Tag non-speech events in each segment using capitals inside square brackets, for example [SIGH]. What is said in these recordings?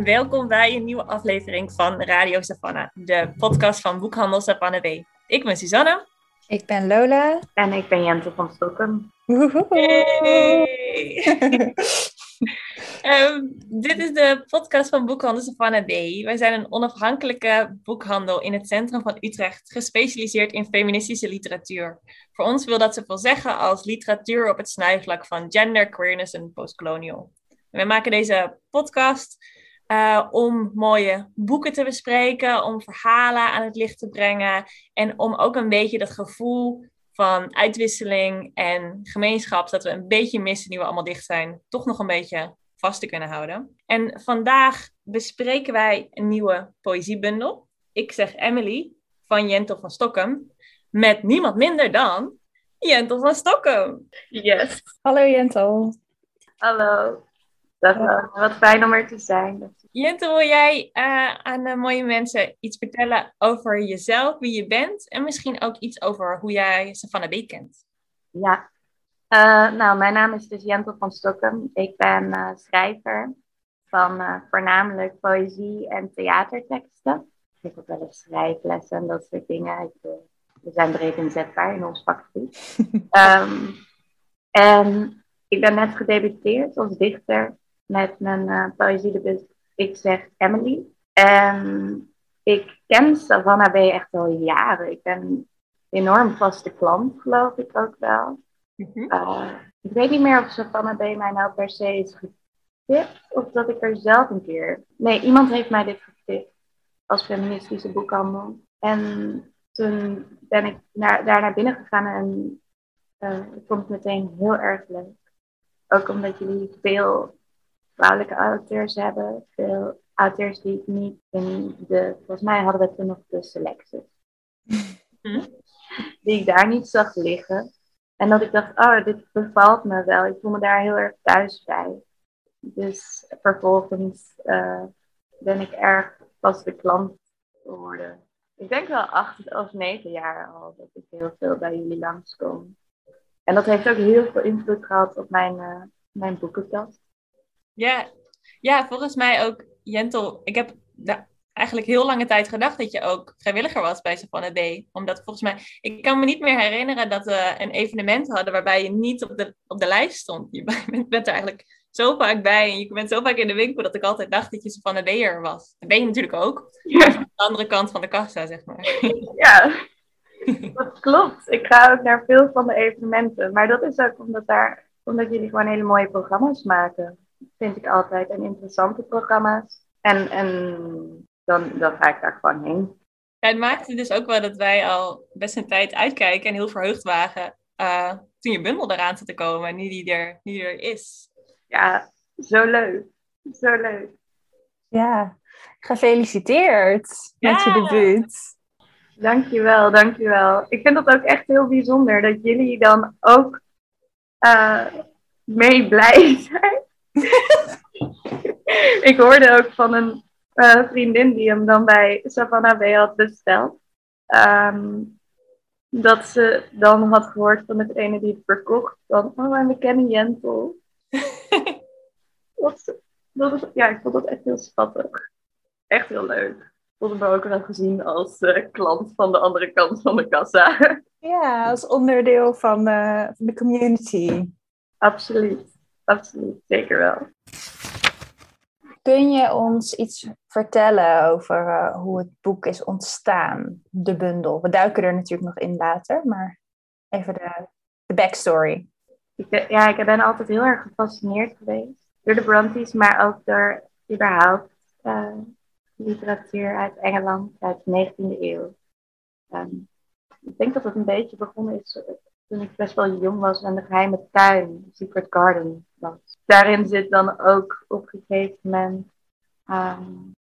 en welkom bij een nieuwe aflevering van Radio Savannah, de podcast van Boekhandel Savannah B. Ik ben Suzanne. Ik ben Lola. En ik ben Jente van Stokken. Hey. [LAUGHS] Ehm, dit is de podcast van Boekhandel Savannah B. Wij zijn een onafhankelijke boekhandel in het centrum van Utrecht, gespecialiseerd in feministische literatuur. Voor ons wil dat zoveel zeggen als literatuur op het snijvlak van gender, queerness en postcolonial. We maken deze podcast uh, om mooie boeken te bespreken, om verhalen aan het licht te brengen en om ook een beetje dat gevoel van uitwisseling en gemeenschap, dat we een beetje missen nu we allemaal dicht zijn, toch nog een beetje vast te kunnen houden. En vandaag bespreken wij een nieuwe poëziebundel. Ik zeg Emily van Jentel van Stockholm, met niemand minder dan Jentel van Stockholm. Yes. Hallo Jentel. Hallo. Dat, uh, wat fijn om er te zijn. Jente, wil jij uh, aan de mooie mensen iets vertellen over jezelf, wie je bent en misschien ook iets over hoe jij Savannah B kent? Ja, uh, nou, mijn naam is dus Jentel van Stokken. Ik ben schrijver van voornamelijk poëzie en theaterteksten. Ik heb ook wel eens schrijflessen en dat soort dingen. Ik, we zijn breed inzetbaar in ons vakgebied. um, [LAUGHS] en ik ben net gedebuteerd als dichter met mijn uh, Ik zeg Emily. En ik ken Savannah B echt al jaren. Ik ben een enorm vaste klant, geloof ik ook wel. uh, ik weet niet meer of Savannah B mij nou per se is getipt of dat ik er zelf een keer... Nee, iemand heeft mij dit getipt als feministische boekhandel. En toen ben ik naar, daar naar binnen gegaan en uh, ik vond het meteen heel erg leuk. Ook omdat jullie veel vrouwelijke auteurs hebben. Veel auteurs die ik niet in de... Volgens mij hadden we toen nog de selecties. Hm? [LAUGHS] Die ik daar niet zag liggen. En dat ik dacht, oh, dit bevalt me wel. Ik voel me daar heel erg thuis bij. Dus vervolgens uh, ben ik erg vaste klant geworden. Ik denk wel acht of negen jaar al dat ik heel veel bij jullie langskom. En dat heeft ook heel veel invloed gehad op mijn, uh, mijn boekenkast. Ja, ja, volgens mij ook, Jentel. Ik heb eigenlijk heel lange tijd gedacht dat je ook vrijwilliger was bij Savannah D. Omdat volgens mij, ik kan me niet meer herinneren dat we een evenement hadden waarbij je niet op de, op de lijst stond. Je [LAUGHS] bent, bent er eigenlijk zo vaak bij en je bent zo vaak in de winkel dat ik altijd dacht dat je Savannah D'er was. Dat ben je natuurlijk ook. Ja. Aan de andere kant van de kassa, zeg maar. Ja, dat klopt. Ik ga ook naar veel van de evenementen. Maar dat is ook omdat, daar, omdat jullie gewoon hele mooie programma's maken vind ik altijd. En interessante programma's. En, en dan, dan ga ik daar gewoon heen. Ja, het maakte dus ook wel dat wij al best een tijd uitkijken en heel verheugd waren uh, toen je bundel eraan zat te komen en nu die er, nu die er is. Ja, zo leuk. Zo leuk. Ja, gefeliciteerd ja. met je debuut. Dankjewel, dankjewel. Ik vind dat ook echt heel bijzonder dat jullie dan ook uh, mee blij [LAUGHS] zijn [LAUGHS] ik hoorde ook van een uh, vriendin die hem dan bij Savannah B had besteld. Um, dat ze dan had gehoord van het ene die het verkocht. Van, oh, en we kennen Jentel. [LAUGHS] dat, dat is, ja, ik vond dat echt heel schattig. Echt heel leuk. Ik vond me ook wel gezien als uh, klant van de andere kant van de kassa. ja, als onderdeel van, uh, van de community. Absoluut absoluut. Zeker wel. Kun je ons iets vertellen over uh, hoe het boek is ontstaan, de bundel? We duiken er natuurlijk nog in later, maar even de, de backstory. Ik, eh, ja, ik ben altijd heel erg gefascineerd geweest door de Brontes, maar ook door überhaupt uh, literatuur uit Engeland uit de 19e eeuw. Um, ik denk dat het een beetje begonnen is toen ik best wel jong was en de geheime tuin, Secret Garden, was. Daarin zit dan ook op een gegeven moment um,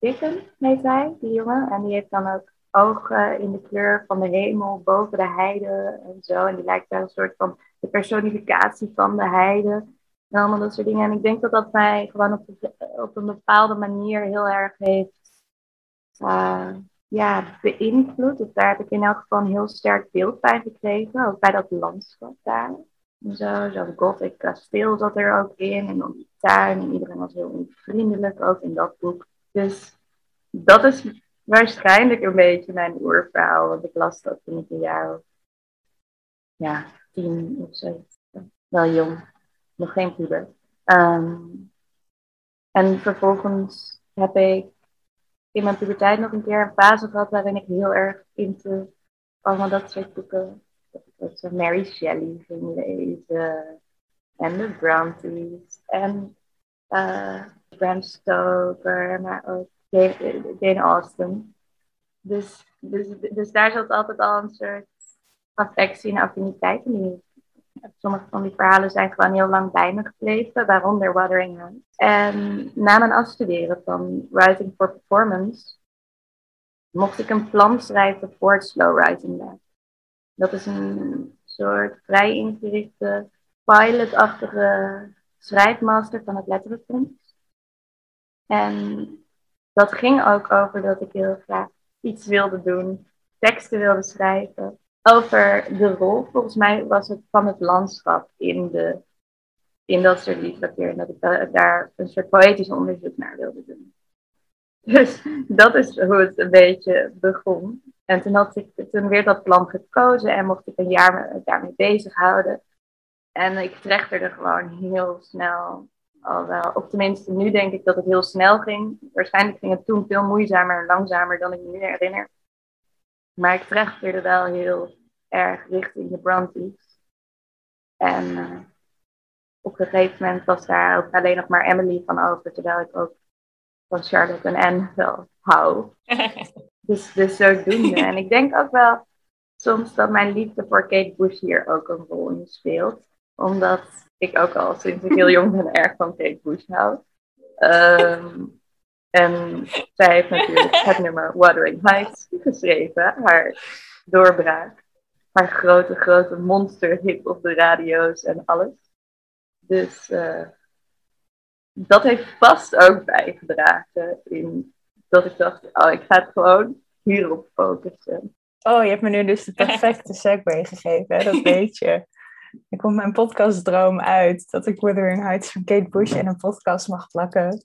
heet hij, die jongen. En die heeft dan ook ogen in de kleur van de hemel boven de heide en zo. En die lijkt daar een soort van de personificatie van de heide. En allemaal dat soort dingen. En ik denk dat dat mij gewoon op, op een bepaalde manier heel erg heeft uh, ja, beïnvloed. Dus daar heb ik in elk geval een heel sterk beeld bij gekregen, ook bij dat landschap daar. Zo, zo'n gothic kasteel zat er ook in. En dan die tuin. En iedereen was heel vriendelijk ook in dat boek. Dus dat is waarschijnlijk een beetje mijn oerverhaal. Want ik las dat toen ik een jaar ja, tien of zo. Wel jong. Nog geen puber. Ehm, en vervolgens heb ik in mijn puberteit nog een keer een fase gehad waarin ik heel erg into allemaal dat soort boeken, dat ik Mary Shelley ging lezen en de Brontes en uh, Bram Stoker, maar ook Jane Austen. Dus, dus, dus daar zat altijd al een soort affectie en affiniteit in. Sommige van die verhalen zijn gewoon heel lang bij me gebleven, waaronder Wuthering Heights. En na mijn afstuderen van Writing for Performance mocht ik een plan schrijven voor het Slow Writing Lab. Dat is een soort vrij ingerichte, pilotachtige schrijfmaster van het Letterenfonds. En dat ging ook over dat ik heel graag iets wilde doen, teksten wilde schrijven over de rol, volgens mij was het van het landschap in, de, in dat soort literatuur. En dat ik daar een soort poëtisch onderzoek naar wilde doen. Dus dat is hoe het een beetje begon. En toen, had ik, toen werd dat plan gekozen en mocht ik een jaar daarmee bezighouden. En ik trechterde gewoon heel snel al wel. Of tenminste, nu denk ik dat het heel snel ging. Waarschijnlijk ging het toen veel moeizamer en langzamer dan ik me nu herinner. Maar ik trechterde wel heel erg richting de Brontes. En uh, op een gegeven moment was daar ook alleen nog maar Emily van over, terwijl ik ook van Charlotte en Anne wel hou. [LAUGHS] dus, dus zodoende. En ik denk ook wel soms dat mijn liefde voor Kate Bush hier ook een rol in speelt. Omdat ik ook al sinds ik heel jong ben erg van Kate Bush hou. Um, en zij heeft natuurlijk [LAUGHS] het nummer Wuthering Heights geschreven, haar doorbraak. Haar grote, grote monsterhit op de radio's en alles. Dus uh, dat heeft vast ook bijgedragen in dat ik dacht, oh, ik ga het gewoon hierop focussen. Oh, je hebt me nu dus de perfecte [LAUGHS] segue gegeven, dat weet je. Ik komt mijn podcastdroom uit dat ik Wuthering Heights van Kate Bush in een podcast mag plakken.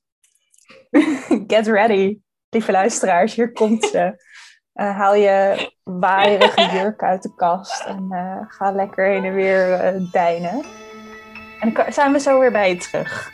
[LAUGHS] Get ready, lieve luisteraars, hier komt ze. Uh, haal je waaierige jurk uit de kast en uh, ga lekker heen en weer uh, deinen. En dan zijn we zo weer bij je terug.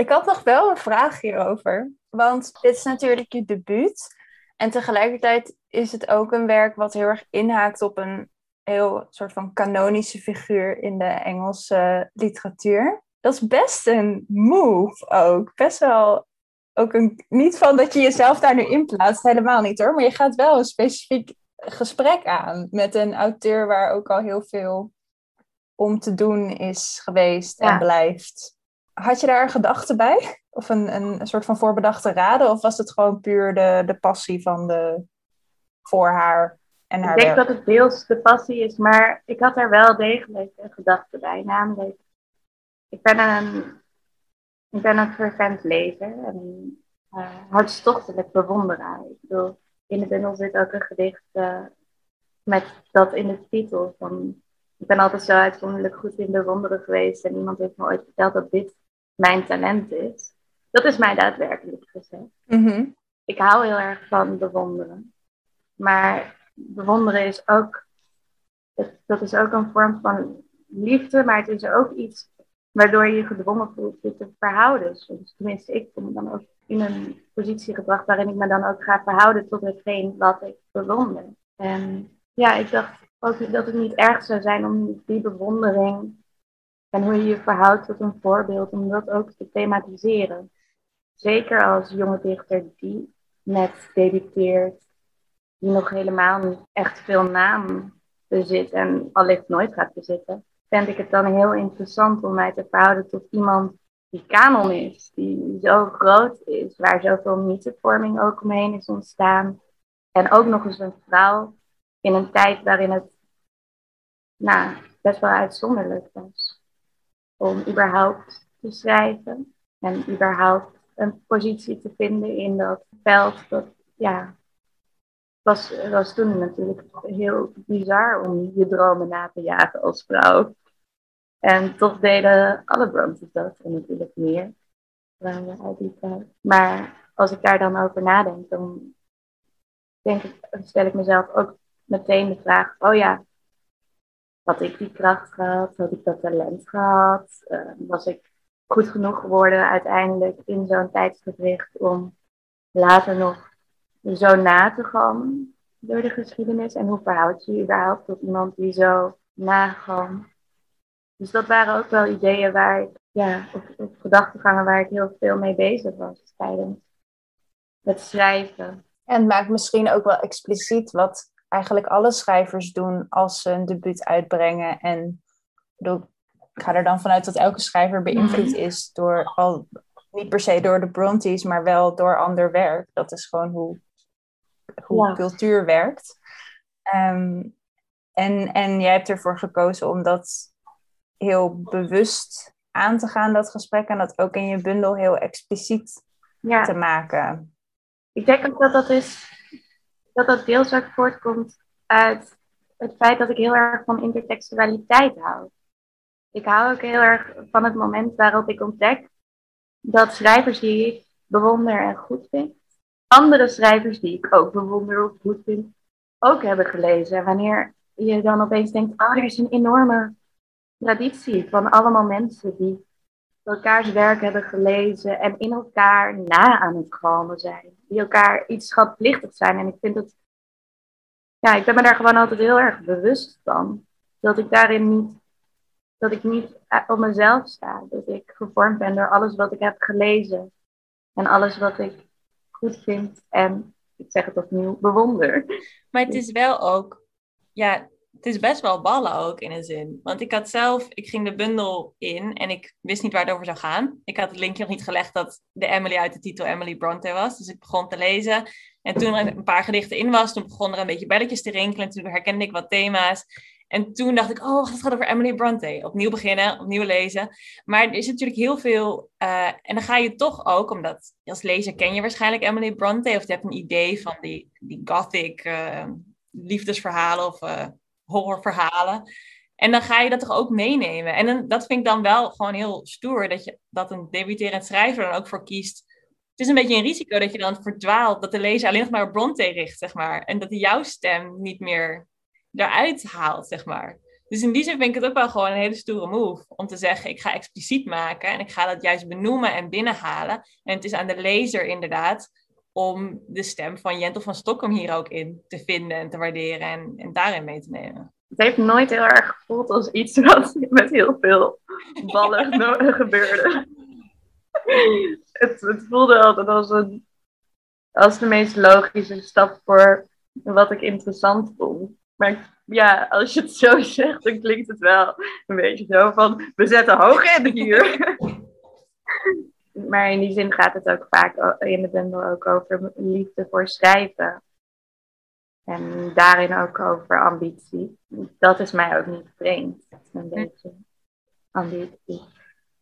Ik had nog wel een vraag hierover. Want dit is natuurlijk je debuut. En tegelijkertijd is het ook een werk wat heel erg inhaakt op een heel soort van kanonische figuur in de Engelse literatuur. Dat is best een move ook. Best wel ook een. Niet van dat je jezelf daar nu in plaatst, helemaal niet hoor. Maar je gaat wel een specifiek gesprek aan met een auteur waar ook al heel veel om te doen is geweest en blijft. Had je daar een gedachte bij? Of een, een, soort van voorbedachte raden? Of was het gewoon puur de, de passie van de, voor haar en haar Ik denk dat het deels de passie is, maar ik had er wel degelijk een gedachte bij. Namelijk, ik ben een, ik ben een fervent lezer en uh, hartstochtelijk bewonderaar. Ik bedoel, in de bundel zit ook een gedicht uh, met dat in de titel van ik ben altijd zo uitzonderlijk goed in bewonderen geweest. En iemand heeft me ooit verteld dat dit mijn talent is. Dat is mij daadwerkelijk gezegd. Mhm. Ik hou heel erg van bewonderen. Maar bewonderen is ook, het- dat is ook een vorm van liefde, maar het is ook iets waardoor je je gedwongen voelt je te verhouden. Tenminste, ik voel me dan ook in een positie gebracht waarin ik me dan ook ga verhouden tot hetgeen wat ik bewonder. En ja, ik dacht ook dat het niet erg zou zijn om die bewondering en hoe je je verhoudt tot een voorbeeld, om dat ook te thematiseren. Zeker als jonge dichter die net debuteert, die nog helemaal niet echt veel naam bezit en allicht nooit gaat bezitten, vind ik het dan heel interessant om mij te verhouden tot iemand die kanon is, die zo groot is, waar zoveel mythevorming ook omheen is ontstaan. En ook nog eens een vrouw in een tijd waarin het nou, best wel uitzonderlijk was om überhaupt te schrijven en überhaupt een positie te vinden in dat veld. Dat ja, was, was toen natuurlijk heel bizar om je dromen na te jagen als vrouw. En toch deden alle Brontes dat en natuurlijk meer. Maar als ik daar dan over nadenk, dan denk ik, stel ik mezelf ook meteen de vraag: oh ja, had ik die kracht gehad? Had ik dat talent gehad? Uh, was ik goed genoeg geworden uiteindelijk in zo'n tijdsgevricht om later nog zo na te gaan door de geschiedenis? En hoe verhoudt je je überhaupt tot iemand die zo nagaan? Dus dat waren ook wel ideeën waar ik, ja, of, of gedachtegangen waar ik heel veel mee bezig was tijdens het schrijven. En het maakt misschien ook wel expliciet wat eigenlijk alle schrijvers doen als ze een debuut uitbrengen. En bedoel, ik ga er dan vanuit dat elke schrijver beïnvloed is door al, niet per se door de Brontes, maar wel door ander werk. Dat is gewoon hoe, hoe Ja. cultuur werkt. Ehm, en, en jij hebt ervoor gekozen om dat heel bewust aan te gaan, dat gesprek. En dat ook in je bundel heel expliciet Ja. te maken. Ik denk ook dat dat is dat dat deels ook voortkomt uit het feit dat ik heel erg van intertextualiteit hou. Ik hou ook heel erg van het moment waarop ik ontdek dat schrijvers die ik bewonder en goed vind, andere schrijvers die ik ook bewonder of goed vind, ook hebben gelezen. En wanneer je dan opeens denkt, oh, er is een enorme traditie van allemaal mensen die elkaars werk hebben gelezen en in elkaar na aan het galmen zijn. Die elkaar iets schatplichtig zijn. En ik vind het, ja, ik ben me daar gewoon altijd heel erg bewust van. Dat ik daarin niet, dat ik niet op mezelf sta. Dat ik gevormd ben door alles wat ik heb gelezen. En alles wat ik goed vind en, ik zeg het opnieuw, bewonder. Maar het is wel ook, ja, het is best wel ballen ook in een zin. Want ik had zelf, ik ging de bundel in en ik wist niet waar het over zou gaan. Ik had het linkje nog niet gelegd dat de Emily uit de titel Emily Bronte was. Dus ik begon te lezen. En toen er een paar gedichten in was, toen begonnen er een beetje belletjes te rinkelen. Toen herkende ik wat thema's. En toen dacht ik, oh, het gaat over Emily Bronte. Opnieuw beginnen, opnieuw lezen. Maar er is natuurlijk heel veel... Uh, en dan ga je toch ook, omdat als lezer ken je waarschijnlijk Emily Bronte... of je hebt een idee van die, die gothic uh, liefdesverhalen of uh, horrorverhalen. En dan ga je dat toch ook meenemen. En dan, dat vind ik dan wel gewoon heel stoer... dat, je, dat een debuterend schrijver dan ook voor kiest... Het is een beetje een risico dat je dan verdwaalt... dat de lezer alleen nog maar op Bronte richt, zeg maar. En dat hij jouw stem niet meer eruit haalt, zeg maar. Dus in die zin vind ik het ook wel gewoon een hele stoere move. Om te zeggen, ik ga expliciet maken en ik ga dat juist benoemen en binnenhalen. En het is aan de lezer inderdaad om de stem van Jentel van Stockholm hier ook in te vinden en te waarderen en, en daarin mee te nemen. Het heeft nooit heel erg gevoeld als iets wat met heel veel ballen [LAUGHS] ja. gebeurde. het, het voelde altijd als, een, als de meest logische stap voor wat ik interessant vond. Maar ja, als je het zo [LAUGHS] zegt, dan klinkt het wel een beetje zo van, we zetten hoog in hier. [LAUGHS] maar in die zin gaat het ook vaak in de bundel ook over liefde voor schrijven. En daarin ook over ambitie. Dat is mij ook niet vreemd. Een beetje ambitie.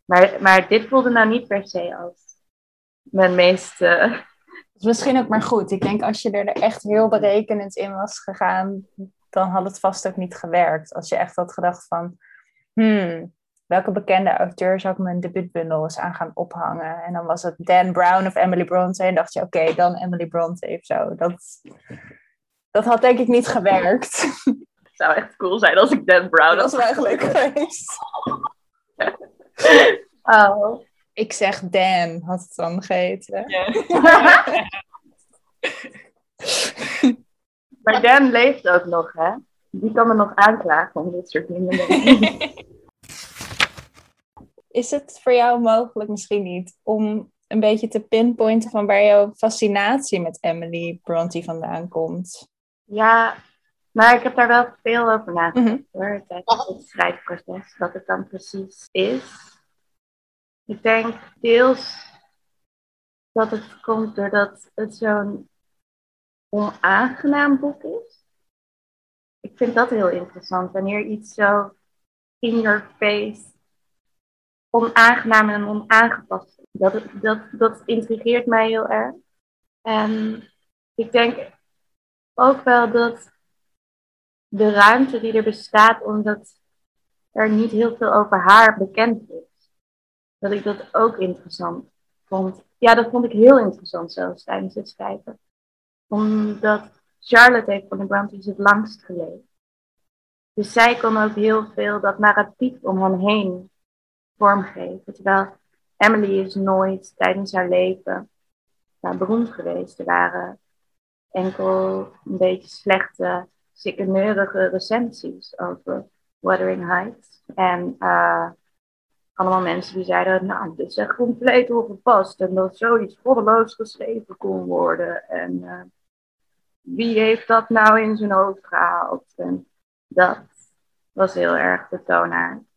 Maar, maar dit voelde nou niet per se als mijn meest... [LAUGHS] Uh... Dat is misschien ook maar goed. Ik denk als je er echt heel berekenend in was gegaan, dan had het vast ook niet gewerkt. Als je echt had gedacht van, hmm, welke bekende auteur zou ik mijn debuutbundel eens aan gaan ophangen? En dan was het Dan Brown of Emily Bronte. En dacht je, oké, dan Emily Bronte of zo. Dat, dat had denk ik niet gewerkt. Het [LAUGHS] zou echt cool zijn als ik Dan Brown Dat was wel leuk geweest. [LAUGHS] Oh. Ik zeg Dan, had het dan geheten. [LAUGHS] Maar Dan leeft ook nog, hè? Die kan me nog aanklagen om dit soort dingen. Is het voor jou mogelijk misschien niet om een beetje te pinpointen van waar jouw fascinatie met Emily Bronte vandaan komt? Ja, maar ik heb daar wel veel over nagedacht hoor, tijdens het schrijfproces, wat het dan precies is. Ik denk deels dat het komt doordat het zo'n onaangenaam boek is. Ik vind dat heel interessant, wanneer iets zo in your face onaangenaam en onaangepast. Dat, dat, dat intrigeert mij heel erg. En ik denk ook wel dat de ruimte die er bestaat, omdat er niet heel veel over haar bekend is, dat ik dat ook interessant vond. Ja, dat vond ik heel interessant zelfs tijdens het schrijven. Omdat Charlotte heeft van de Brontes het langst geleefd. Dus zij kon ook heel veel dat narratief om hem heen vormgeven. Terwijl Emily is nooit tijdens haar leven nou, beroemd geweest. Er waren enkel een beetje slechte, sikkeneurige recensies over Wuthering Heights. En eh, allemaal mensen die zeiden, nou, dit is echt compleet ongepast. En dat zoiets goddeloos geschreven kon worden. En eh, wie heeft dat nou in zijn hoofd gehaald? En dat was heel erg de toonaard.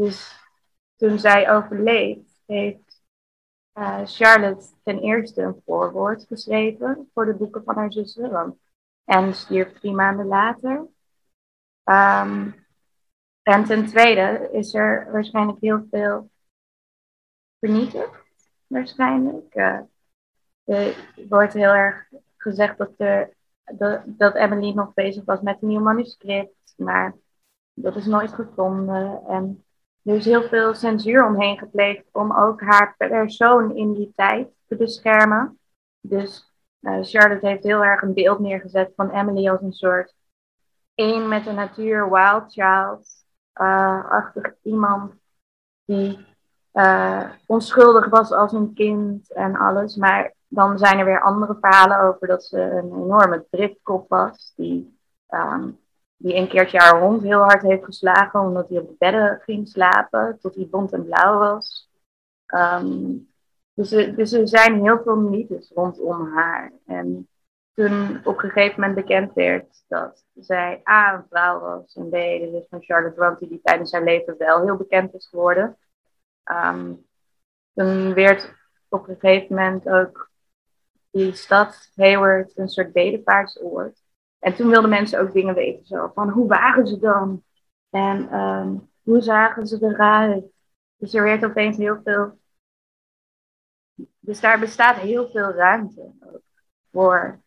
Dus toen zij overleed, heeft eh, Charlotte ten eerste een voorwoord geschreven voor de boeken van haar zussen. Anne stierf drie maanden later. Ehm, en ten tweede is er waarschijnlijk heel veel vernietigd. Waarschijnlijk. Eh, er wordt heel erg gezegd dat, er, dat Emily nog bezig was met een nieuw manuscript. Maar dat is nooit gevonden. En er is heel veel censuur omheen gepleegd om ook haar persoon in die tijd te beschermen. Dus eh, Charlotte heeft heel erg een beeld neergezet van Emily als een soort één met de natuur, wild child, uh, achtig iemand die uh, onschuldig was als een kind en alles. Maar dan zijn er weer andere verhalen over dat ze een enorme driftkop was, die, um, die een keertje haar hond heel hard heeft geslagen omdat hij op de bedden ging slapen, tot hij bont en blauw was. Um, dus, er, dus er zijn heel veel mythes rondom haar. En toen op een gegeven moment bekend werd dat zij A, een vrouw was en B, de zus van Charlotte Bronte, die tijdens haar leven wel heel bekend is geworden. Um, toen werd op een gegeven moment ook die stad Hayward een soort bedevaartsoord. En toen wilden mensen ook dingen weten, zo van hoe waren ze dan? En um, hoe zagen ze eruit? Dus er werd opeens heel veel. Dus daar bestaat heel veel ruimte ook voor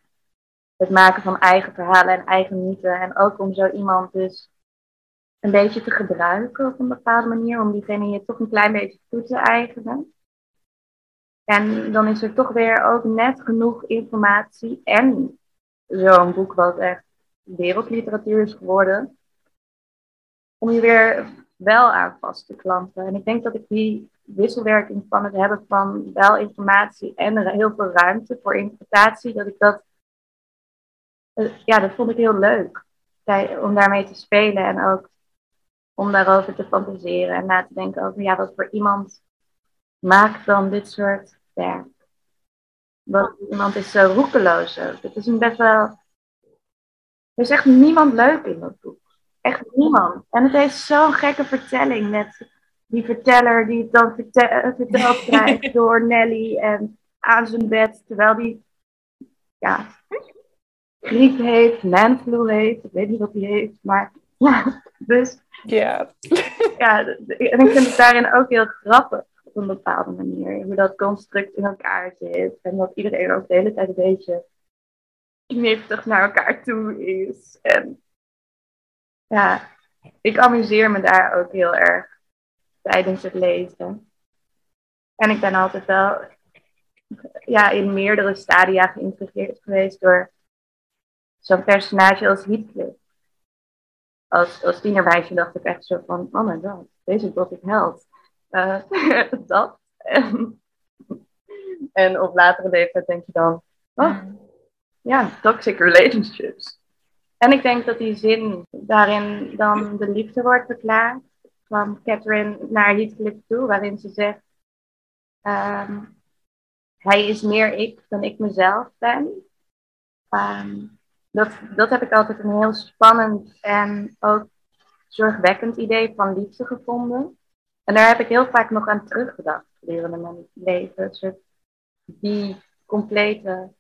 het maken van eigen verhalen en eigen mythen. En ook om zo iemand dus een beetje te gebruiken op een bepaalde manier, om diegene je toch een klein beetje toe te eigenen. En dan is er toch weer ook net genoeg informatie en zo'n boek wat echt wereldliteratuur is geworden, om je weer wel aan vast te klampen. En ik denk dat ik die wisselwerking van het hebben van wel informatie en heel veel ruimte voor interpretatie, dat ik dat, ja, dat vond ik heel leuk. Om daarmee te spelen en ook om daarover te fantaseren en na te denken over, ja, wat voor iemand maakt dan dit soort werk. Want iemand is zo roekeloos ook. Het is een best wel. Er is echt niemand leuk in dat boek. Echt niemand. En het heeft zo'n gekke vertelling met die verteller die het dan vertel, verteld [LAUGHS] krijgt door Nelly en aan zijn bed, terwijl die ja, griep heeft, manflu heeft, ik weet niet wat hij heeft, maar [LAUGHS] ja, dus ja. [LAUGHS] ja, en ik vind het daarin ook heel grappig op een bepaalde manier. Hoe dat construct in elkaar zit. En dat iedereen ook de hele tijd een beetje kniftig naar elkaar toe is. En ja, ik amuseer me daar ook heel erg tijdens het lezen. En ik ben altijd wel ja, in meerdere stadia geïntrigeerd geweest door zo'n personage als Heathcliff. Als, als tienermeisje dacht ik echt zo van, oh my god, deze ik held. Uh, [LAUGHS] dat. En, en op latere leeftijd denk je dan, oh, ja, toxic relationships. En ik denk dat die zin daarin dan de liefde wordt verklaard van Catherine naar Heathcliff toe, waarin ze zegt, ehm, hij is meer ik dan ik mezelf ben. Ehm, dat, dat heb ik altijd een heel spannend en ook zorgwekkend idee van liefde gevonden. En daar heb ik heel vaak nog aan teruggedacht gedurende mijn leven. soort die complete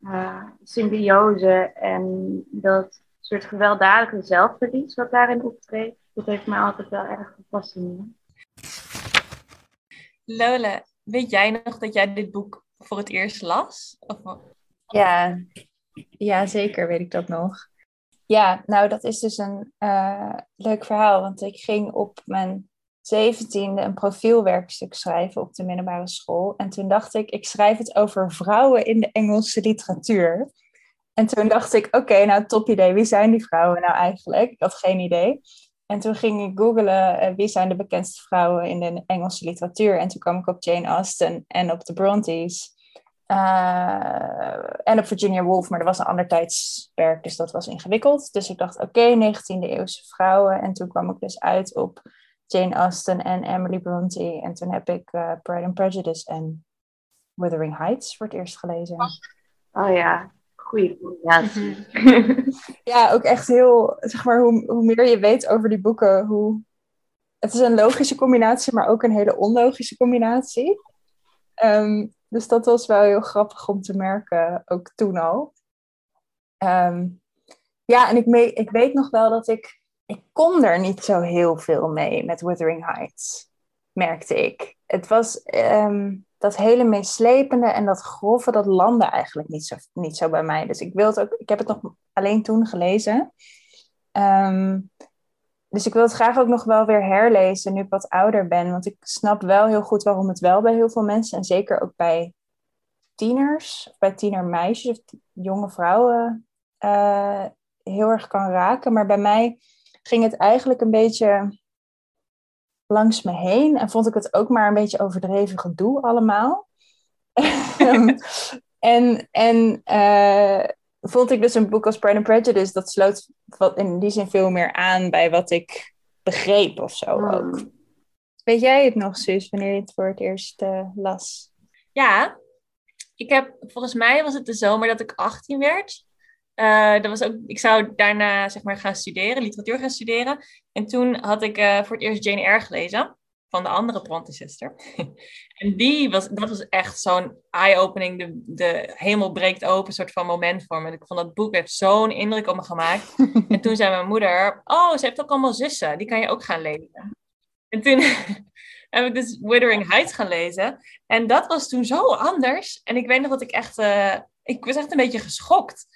uh, symbiose en dat soort gewelddadige zelfverlies wat daarin optreedt, dat heeft mij altijd wel erg gefascineerd. Lola, weet jij nog dat jij dit boek voor het eerst las? Of... Ja, ja, zeker weet ik dat nog. Ja, nou dat is dus een uh, leuk verhaal, want ik ging op mijn zeventiende een profielwerkstuk schrijven op de middelbare school. En toen dacht ik, ik schrijf het over vrouwen in de Engelse literatuur. En toen dacht ik, oké, nou top idee, wie zijn die vrouwen nou eigenlijk? Ik had geen idee. En toen ging ik googlen uh, wie zijn de bekendste vrouwen in de Engelse literatuur. En toen kwam ik op Jane Austen en op de Brontes. Uh, en op Virginia Woolf, maar dat was een ander tijdsperk, dus dat was ingewikkeld. Dus ik dacht, oké, 19e eeuwse vrouwen. En toen kwam ik dus uit op Jane Austen en Emily Bronte. En toen heb ik uh, Pride and Prejudice en Wuthering Heights voor het eerst gelezen. Oh ja, goede combinatie. [LAUGHS] ja, ook echt heel, zeg maar, hoe, hoe meer je weet over die boeken, hoe... Het is een logische combinatie, maar ook een hele onlogische combinatie. Um, dus dat was wel heel grappig om te merken, ook toen al. Um, ja, en ik, me, ik weet nog wel dat ik ik kon er niet zo heel veel mee met Wuthering Heights, merkte ik. Het was um, dat hele meeslepende en dat grove, dat landde eigenlijk niet zo, niet zo bij mij. Dus ik, wil het ook, ik heb het nog alleen toen gelezen. Um, dus ik wil het graag ook nog wel weer herlezen nu ik wat ouder ben. Want ik snap wel heel goed waarom het wel bij heel veel mensen, en zeker ook bij tieners, bij tienermeisjes of jonge vrouwen, uh, heel erg kan raken. Maar bij mij ging het eigenlijk een beetje langs me heen. En vond ik het ook maar een beetje overdreven gedoe allemaal. [LAUGHS] en en uh, vond ik dus een boek als Pride and Prejudice, dat sloot wat in die zin veel meer aan bij wat ik begreep of zo hmm. ook. Weet jij het nog, Suus, wanneer je het voor het eerst uh, las? Ja, ik heb, volgens mij was het de zomer dat ik 18 werd. Uh, dat was ook, ik zou daarna zeg maar, gaan studeren, literatuur gaan studeren. En toen had ik uh, voor het eerst Jane Eyre gelezen, van de andere Bronte zuster. [LAUGHS] en die was, dat was echt zo'n eye-opening, de, de hemel breekt open soort van moment voor me. Ik vond dat boek heeft zo'n indruk op me gemaakt. [LAUGHS] en toen zei mijn moeder, oh, ze heeft ook allemaal zussen, die kan je ook gaan lezen. En toen [LAUGHS] heb ik dus Withering Heights gaan lezen. En dat was toen zo anders. En ik weet nog dat ik echt, uh, ik was echt een beetje geschokt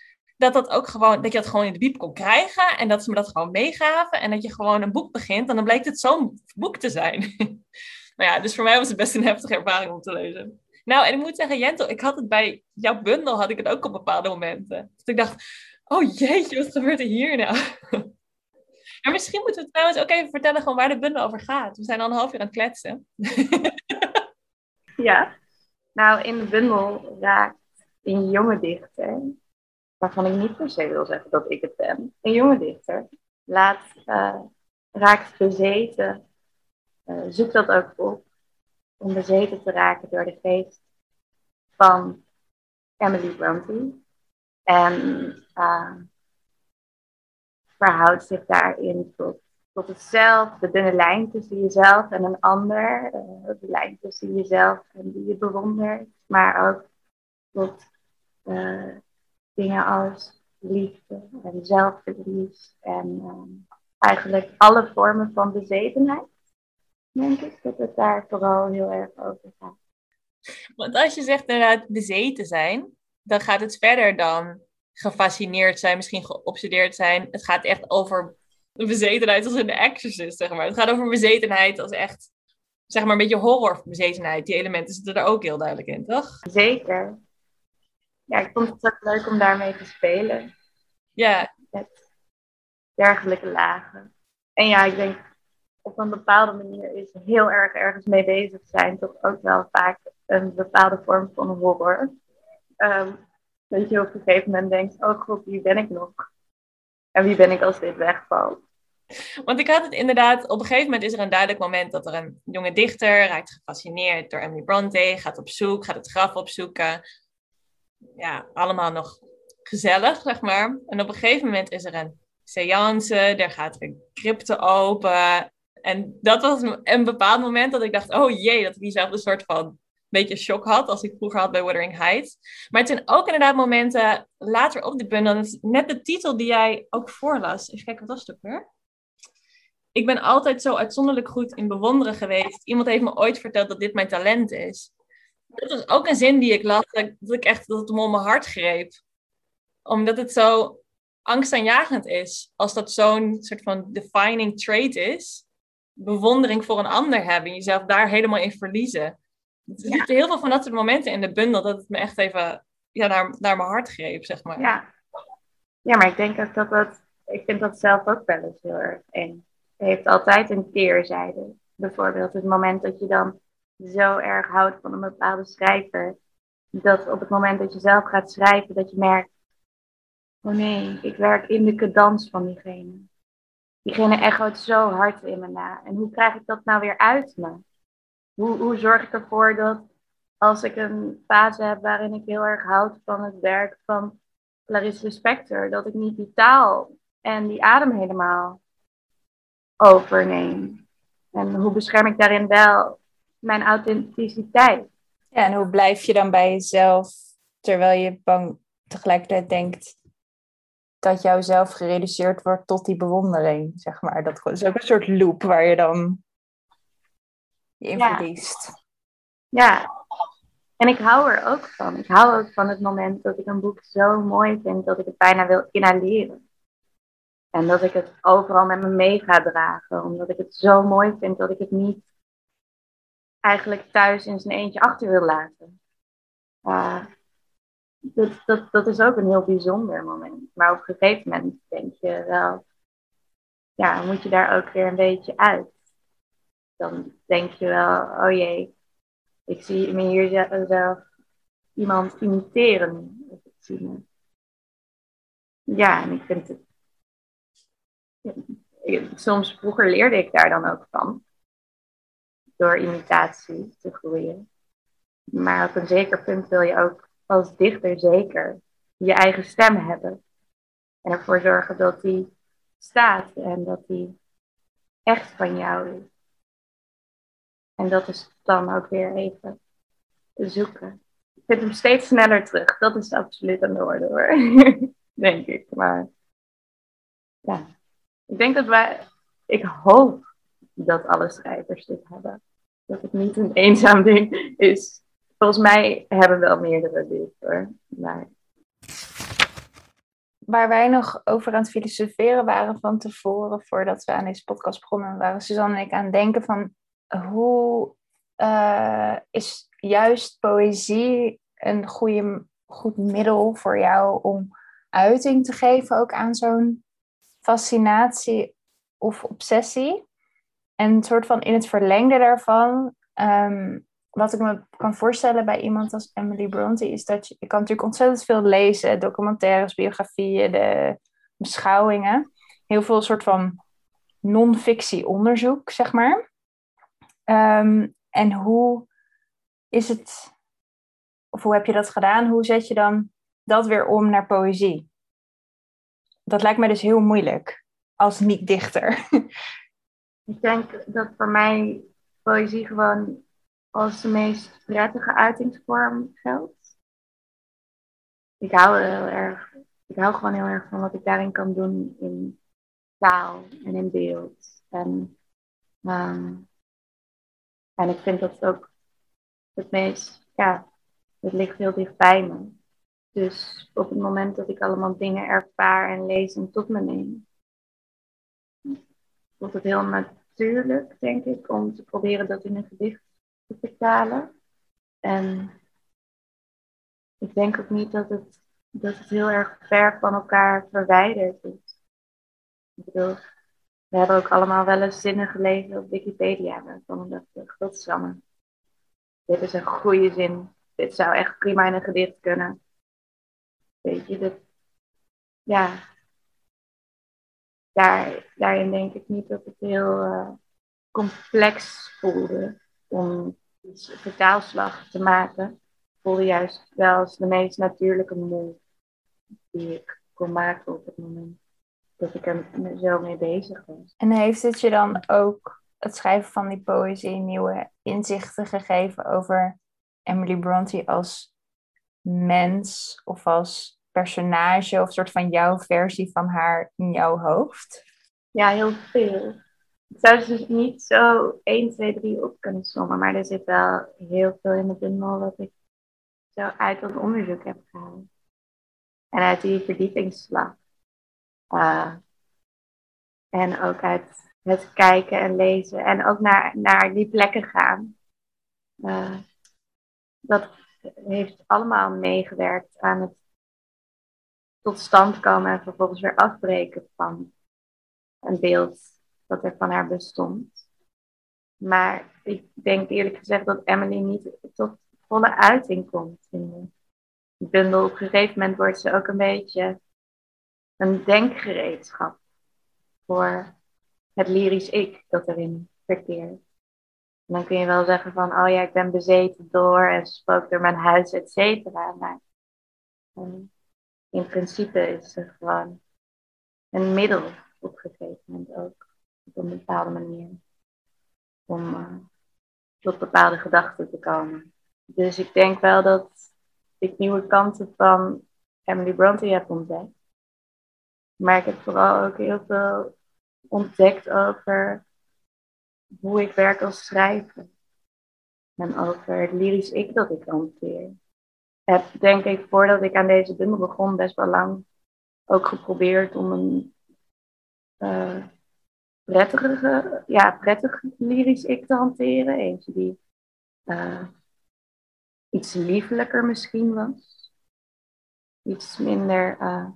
dat, dat, ook gewoon, dat je dat gewoon in de biep kon krijgen. En dat ze me dat gewoon meegaven. En dat je gewoon een boek begint. En dan blijkt het zo'n boek te zijn. [LAUGHS] nou ja, dus voor mij was het best een heftige ervaring om te lezen. Nou, en ik moet zeggen, Jentel, ik had het bij jouw bundel, had ik het ook op bepaalde momenten. Dus ik dacht, oh jeetje, wat gebeurt er hier nou? [LAUGHS] maar misschien moeten we trouwens ook even vertellen gewoon waar de bundel over gaat. We zijn al een half uur aan het kletsen. [LAUGHS] ja, nou in de bundel raakt een jonge dichter waarvan ik niet per se wil zeggen dat ik het ben. Een jonge dichter laat, uh, raakt bezeten, uh, zoekt dat ook op, om bezeten te raken door de geest van Emily Bronte. En uh, verhoudt zich daarin tot, tot het zelf, de dunne lijn tussen jezelf en een ander, de lijn tussen jezelf en die je bewondert, maar ook tot dingen als liefde en zelfverlies en um, eigenlijk alle vormen van bezetenheid. Denk ik dat het daar vooral heel erg over gaat. Want als je zegt inderdaad bezeten zijn, dan gaat het verder dan gefascineerd zijn, misschien geobsedeerd zijn. Het gaat echt over een bezetenheid als in The Exorcist, zeg maar. Het gaat over bezetenheid als echt, zeg maar, een beetje horrorbezetenheid. Die elementen zitten er ook heel duidelijk in, toch? Zeker. Ja, ik vond het ook leuk om daarmee te spelen. Ja. Met dergelijke lagen. En ja, ik denk op een bepaalde manier is heel erg ergens mee bezig zijn toch ook wel vaak een bepaalde vorm van horror. Um, dat je op een gegeven moment denkt, oh god, wie ben ik nog? En wie ben ik als dit wegvalt? Want ik had het inderdaad, op een gegeven moment is er een duidelijk moment dat er een jonge dichter raakt gefascineerd door Emily Bronte, gaat op zoek, gaat het graf opzoeken. Ja, allemaal nog gezellig, zeg maar. En op een gegeven moment is er een seance, er gaat een crypte open. En dat was een bepaald moment dat ik dacht, oh jee, dat ik diezelfde soort van beetje shock had als ik vroeger had bij Wuthering Heights. Maar het zijn ook inderdaad momenten later op de bundel. net de titel die jij ook voorlas. Even kijken, wat was het ook weer? Ik ben altijd zo uitzonderlijk goed in bewonderen geweest. Iemand heeft me ooit verteld dat dit mijn talent is. Dat was ook een zin die ik las, dat ik echt dat het hem om mijn hart greep. Omdat het zo angstaanjagend is. Als dat zo'n soort van defining trait is. Bewondering voor een ander hebben. Jezelf daar helemaal in verliezen. Er zitten heel veel van dat soort momenten in de bundel dat het me echt even ja, naar, naar mijn hart greep, zeg maar. Ja. ja, maar ik denk ook dat dat, ik vind dat zelf ook wel eens heel erg eng. Het heeft altijd een keerzijde. Bijvoorbeeld het moment dat je dan zo erg houdt van een bepaalde schrijver, dat op het moment dat je zelf gaat schrijven, dat je merkt, oh nee, ik werk in de cadans van diegene. Diegene echoot zo hard in me na. En hoe krijg ik dat nou weer uit me? Hoe, hoe zorg ik ervoor dat als ik een fase heb waarin ik heel erg houd van het werk van Clarice Spector, dat ik niet die taal en die adem helemaal overneem? En hoe bescherm ik daarin wel mijn authenticiteit? Ja, en hoe blijf je dan bij jezelf terwijl je bang tegelijkertijd denkt dat jouzelf gereduceerd wordt tot die bewondering, zeg maar. Dat is ook een soort loop waar je dan je in ja. verliest. Ja, en ik hou er ook van. Ik hou ook van het moment dat ik een boek zo mooi vind dat ik het bijna wil inhaleren. En dat ik het overal met me mee ga dragen, omdat ik het zo mooi vind dat ik het niet eigenlijk thuis in zijn eentje achter wil laten. Dat, dat, dat is ook een heel bijzonder moment. Maar op een gegeven moment denk je wel, ja, moet je daar ook weer een beetje uit dan denk je wel, oh jee, ik zie me hier zelf iemand imiteren. Ja, en ik vind het. Soms vroeger leerde ik daar dan ook van. Door imitatie te groeien. Maar op een zeker punt wil je ook als dichter zeker je eigen stem hebben. En ervoor zorgen dat die staat en dat die echt van jou is. En dat is dan ook weer even zoeken. Ik vind hem steeds sneller terug. Dat is absoluut aan de orde hoor. [LAUGHS] denk ik. Maar ja, ik denk dat wij, ik hoop dat alle schrijvers dit hebben. Dat het niet een eenzaam ding is. Volgens mij hebben wel meerdere hoor. Maar... Waar wij nog over aan het filosoferen waren van tevoren, voordat we aan deze podcast begonnen, waren Suzanne en ik aan het denken van hoe uh, is juist poëzie een goede, goed middel voor jou om uiting te geven ook aan zo'n fascinatie of obsessie? En soort van in het verlengde daarvan, um, wat ik me kan voorstellen bij iemand als Emily Bronte, is dat je, je kan natuurlijk ontzettend veel lezen, documentaires, biografieën, de beschouwingen, heel veel soort van non-fictie onderzoek, zeg maar. Ehm, en hoe is het, of hoe heb je dat gedaan? Hoe zet je dan dat weer om naar poëzie? Dat lijkt mij dus heel moeilijk als niet-dichter. [LAUGHS] Ik denk dat voor mij poëzie gewoon als de meest prettige uitingsvorm geldt. Ik hou heel erg, ik hou gewoon heel erg van wat ik daarin kan doen in taal en in beeld. En en ik vind dat ook het meest, ja, het ligt heel dicht bij me. Dus op het moment dat ik allemaal dingen ervaar en lees en tot me neem, voelt het heel natuurlijk, denk ik, om te proberen dat in een gedicht te vertalen. En ik denk ook niet dat het, dat het heel erg ver van elkaar verwijderd is. Ik bedoel, we hebben ook allemaal wel eens zinnen gelezen op Wikipedia. Waarvan we dachten, godsamme, dit is een goede zin. Dit zou echt prima in een gedicht kunnen. Weet je, dat, ja, daar, daarin denk ik niet dat het heel uh, complex voelde om een vertaalslag te maken. Voelde juist wel als de meest natuurlijke move die ik kon maken op het moment dat ik er zo mee bezig was. En heeft het je dan ook het schrijven van die poëzie nieuwe inzichten gegeven over Emily Bronte als mens of als personage of soort van jouw versie van haar in jouw hoofd? Ja, heel veel. Ik zou dus niet zo 1, 2, 3 op kunnen sommen, maar er zit wel heel veel in de bundel wat ik zo uit dat onderzoek heb gehaald. En uit die verdiepingsslag. Uh, en ook uit het kijken en lezen en ook naar, naar die plekken gaan. Uh, dat heeft allemaal meegewerkt aan het tot stand komen en vervolgens weer afbreken van een beeld dat er van haar bestond. Maar ik denk eerlijk gezegd dat Emily niet tot volle uiting komt in de bundel. Op een gegeven moment wordt ze ook een beetje een denkgereedschap voor het lyrisch ik dat erin verkeert. En dan kun je wel zeggen van, oh ja, ik ben bezeten door en spook door mijn huis, et cetera. Maar um, in principe is ze gewoon een middel op een gegeven moment ook. Op een bepaalde manier. Om uh, tot bepaalde gedachten te komen. Dus ik denk wel dat ik nieuwe kanten van Emily Bronte heb ontdekt. Maar ik heb vooral ook heel veel ontdekt over hoe ik werk als schrijver. En over het lyrisch ik dat ik hanteer heb, denk ik, voordat ik aan deze bundel begon, best wel lang ook geprobeerd om een uh, ja, prettig lyrisch ik te hanteren. Eentje die uh, iets liefelijker misschien was. Iets minder uh,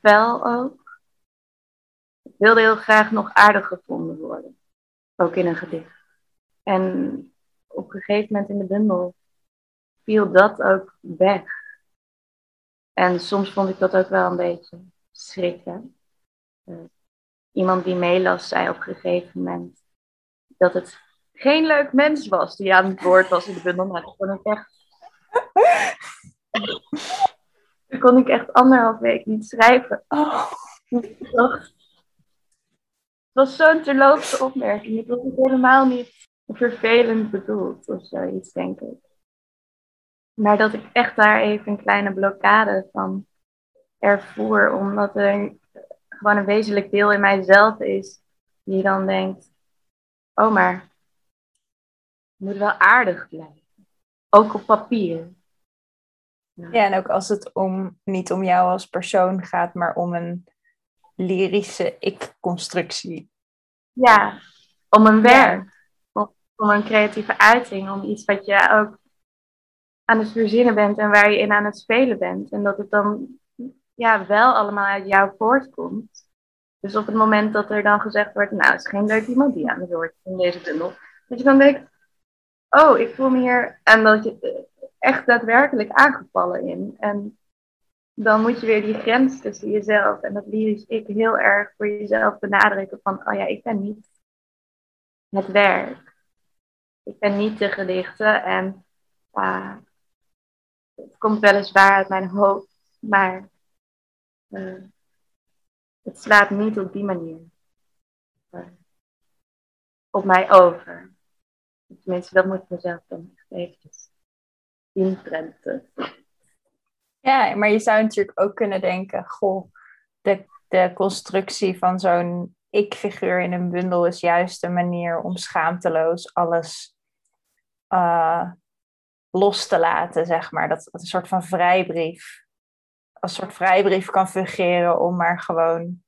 fel ook. Ik wilde heel graag nog aardig gevonden worden. Ook in een gedicht. En op een gegeven moment in de bundel viel dat ook weg. En soms vond ik dat ook wel een beetje schrikken. Uh, iemand die meelas zei op een gegeven moment dat het geen leuk mens was die aan het woord was in de bundel. Maar dat kon ik echt... Dan [LAUGHS] kon ik echt anderhalf week niet schrijven. Oh. Het was zo'n terloopse opmerking. Het was helemaal niet vervelend bedoeld of zoiets, denk ik. Maar dat ik echt daar even een kleine blokkade van ervoer, omdat er gewoon een wezenlijk deel in mijzelf is, die dan denkt, oh maar, het moet wel aardig blijven. Ook op papier. Ja. en ook als het om, niet om jou als persoon gaat, maar om een lyrische ik-constructie. Ja, om een werk. Om, om een creatieve uiting, om iets wat je ook aan het verzinnen bent en waar je in aan het spelen bent. En dat het dan ja, wel allemaal uit jou voortkomt. Dus op het moment dat er dan gezegd wordt, nou, het is geen leuk iemand die aan het woord in deze tunnel. Dat je dan denkt, oh, ik voel me hier, en dat je echt daadwerkelijk aangevallen in. En dan moet je weer die grens tussen jezelf en dat lyrisch ik heel erg voor jezelf benadrukken van, oh ja, ik ben niet het werk. Ik ben niet de gedichten en uh, het komt weliswaar uit mijn hoofd, maar uh, het slaat niet op die manier uh, op mij over. Tenminste, dat moet ik mezelf dan eventjes inprenten. Ja, maar je zou natuurlijk ook kunnen denken, goh, de, de constructie van zo'n ik-figuur in een bundel is juist een manier om schaamteloos alles uh, los te laten, zeg maar. Dat een soort van vrijbrief, als soort vrijbrief kan fungeren om maar gewoon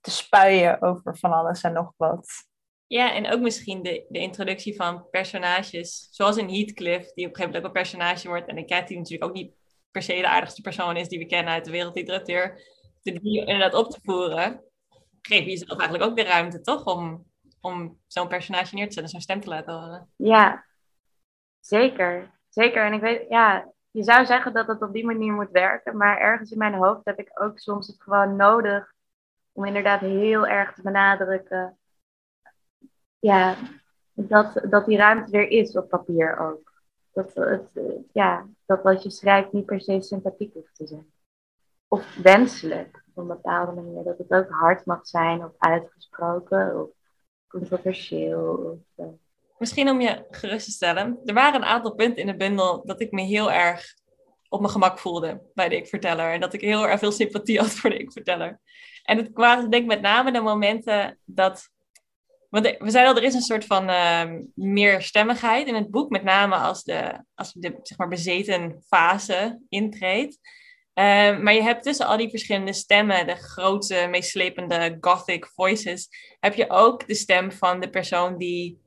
te spuien over van alles en nog wat. Ja, en ook misschien de, de introductie van personages, zoals in Heathcliff, die op een gegeven moment ook een personage wordt. En Cat, die natuurlijk ook niet per se de aardigste persoon is die we kennen uit de wereldliteratuur. Die inderdaad op te voeren, geef je jezelf eigenlijk ook de ruimte, toch? Om, om zo'n personage neer te zetten, zo'n stem te laten horen. Ja, zeker. Zeker. En ik weet, ja, je zou zeggen dat het op die manier moet werken, maar ergens in mijn hoofd heb ik ook soms het gewoon nodig om inderdaad heel erg te benadrukken. Ja, dat, dat die ruimte er is op papier ook. Dat, het, ja, dat wat je schrijft niet per se sympathiek hoeft te zijn. Of wenselijk op een bepaalde manier. Dat het ook hard mag zijn of uitgesproken of controversieel. Of, uh, Misschien om je gerust te stellen. Er waren een aantal punten in de bundel dat ik me heel erg op mijn gemak voelde bij de ik-verteller. En dat ik heel erg veel sympathie [LAUGHS] had voor de ik-verteller. En het waren denk ik met name de momenten dat... Want we zeiden al, er is een soort van uh, meerstemmigheid in het boek. Met name als de, als de zeg maar, bezeten fase intreedt. Uh, maar je hebt tussen al die verschillende stemmen, de grote, meeslepende gothic voices, heb je ook de stem van de persoon die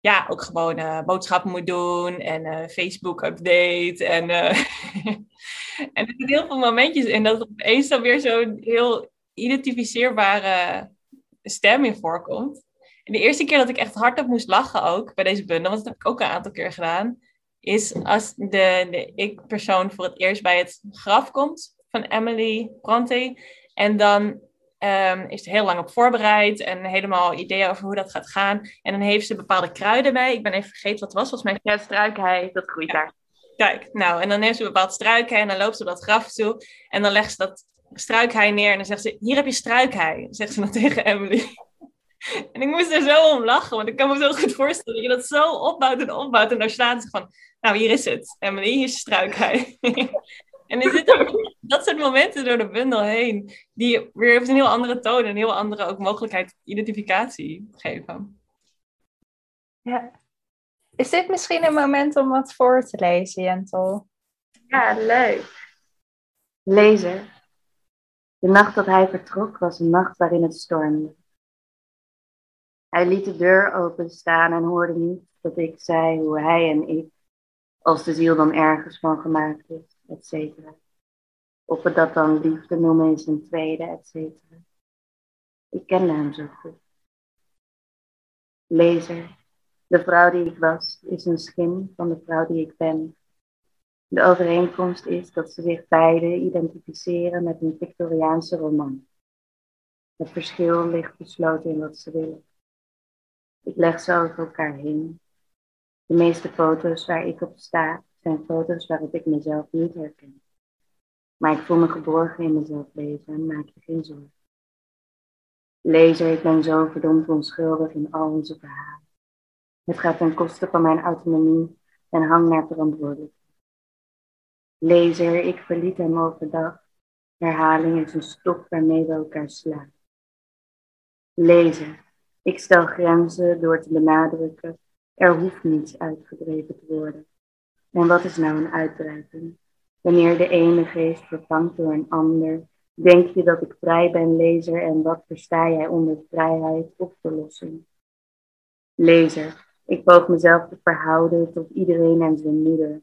ja, ook gewoon uh, boodschappen moet doen en uh, Facebook-update. En, uh, [LAUGHS] en er zitten heel veel momentjes in dat opeens dan weer zo'n heel identificeerbare stem in voorkomt. En de eerste keer dat ik echt hardop moest lachen ook bij deze bundel, want dat heb ik ook een aantal keer gedaan, is als de, de ik-persoon voor het eerst bij het graf komt van Emily Bronte. En dan Um, is er heel lang op voorbereid en helemaal ideeën over hoe dat gaat gaan. En dan heeft ze bepaalde kruiden bij. Ik ben even vergeten wat het was. Volgens mij ja, struikhei, dat groeit daar. Kijk, nou, en dan neemt ze een bepaald struikhei en dan loopt ze op dat graf toe. En dan legt ze dat struikhei neer en dan zegt ze, hier heb je struikhei. Zegt ze dan [LAUGHS] tegen Emily. en ik moest er zo om lachen, want ik kan me zo goed voorstellen dat je dat zo opbouwt en opbouwt. En dan staat ze van, nou, hier is het. Emily, hier is struikhei. [LAUGHS] En er zitten dat soort momenten door de bundel heen, die weer een heel andere toon en een heel andere ook mogelijkheid identificatie geven. Ja. Is dit misschien een moment om wat voor te lezen, Jentel? Ja, leuk. Lezer. De nacht dat hij vertrok was een nacht waarin het stormde. Hij liet de deur openstaan en hoorde niet dat ik zei hoe hij en ik, als de ziel dan ergens van gemaakt is, et cetera. Of we dat dan liefde noemen is een tweede, et cetera. Ik kende hem zo goed. Lezer, de vrouw die ik was, is een schim van de vrouw die ik ben. De overeenkomst is dat ze zich beide identificeren met een Victoriaanse roman. Het verschil ligt besloten in wat ze willen. Ik leg ze over elkaar heen. De meeste foto's waar ik op sta, zijn foto's waarop ik mezelf niet herken. Maar ik voel me geborgen in mezelf lezen en maak je geen zorgen. Lezer, ik ben zo verdomd onschuldig in al onze verhalen. Het gaat ten koste van mijn autonomie en hang naar verantwoordelijkheid. Lezer, ik verliet hem overdag. Herhaling is een stok waarmee we elkaar slaan. Lezer, ik stel grenzen door te benadrukken. Er hoeft niets uitgedreven te worden. En wat is nou een uitbreiding? Wanneer de ene geest vervangt door een ander, denk je dat ik vrij ben, lezer, en wat versta jij onder vrijheid of verlossing? Lezer, ik poog mezelf te verhouden tot iedereen en zijn moeder.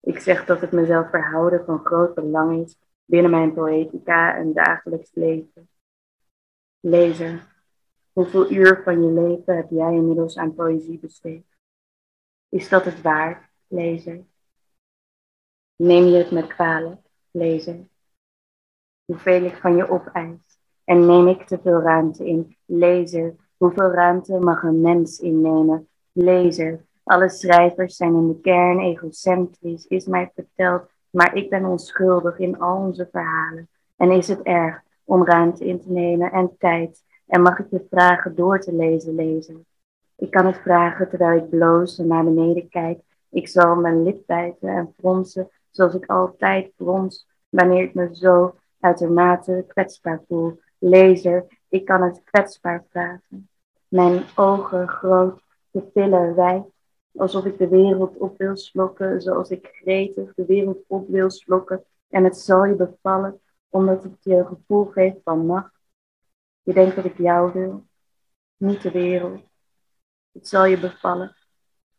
Ik zeg dat het mezelf verhouden van groot belang is binnen mijn poëtica en dagelijks leven. Lezer, hoeveel uur van je leven heb jij inmiddels aan poëzie besteed? Is dat het waard? lezer? Neem je het met kwalijk, lezer? Hoeveel ik van je opeis en neem ik te veel ruimte in, lezer? Hoeveel ruimte mag een mens innemen, lezer? Alle schrijvers zijn in de kern egocentrisch, is mij verteld, maar ik ben onschuldig in al onze verhalen. En is het erg om ruimte in te nemen en tijd? En mag ik je vragen door te lezen, lezer? Ik kan het vragen terwijl ik bloos en naar beneden kijk ik zal mijn lip bijten en fronsen zoals ik altijd frons wanneer ik me zo uitermate kwetsbaar voel. Lezer, ik kan het kwetsbaar vragen. Mijn ogen groot, de pillen wijd, alsof ik de wereld op wil slokken, zoals ik gretig de wereld op wil slokken. En het zal je bevallen, omdat het je een gevoel geeft van macht. Je denkt dat ik jou wil, niet de wereld. Het zal je bevallen,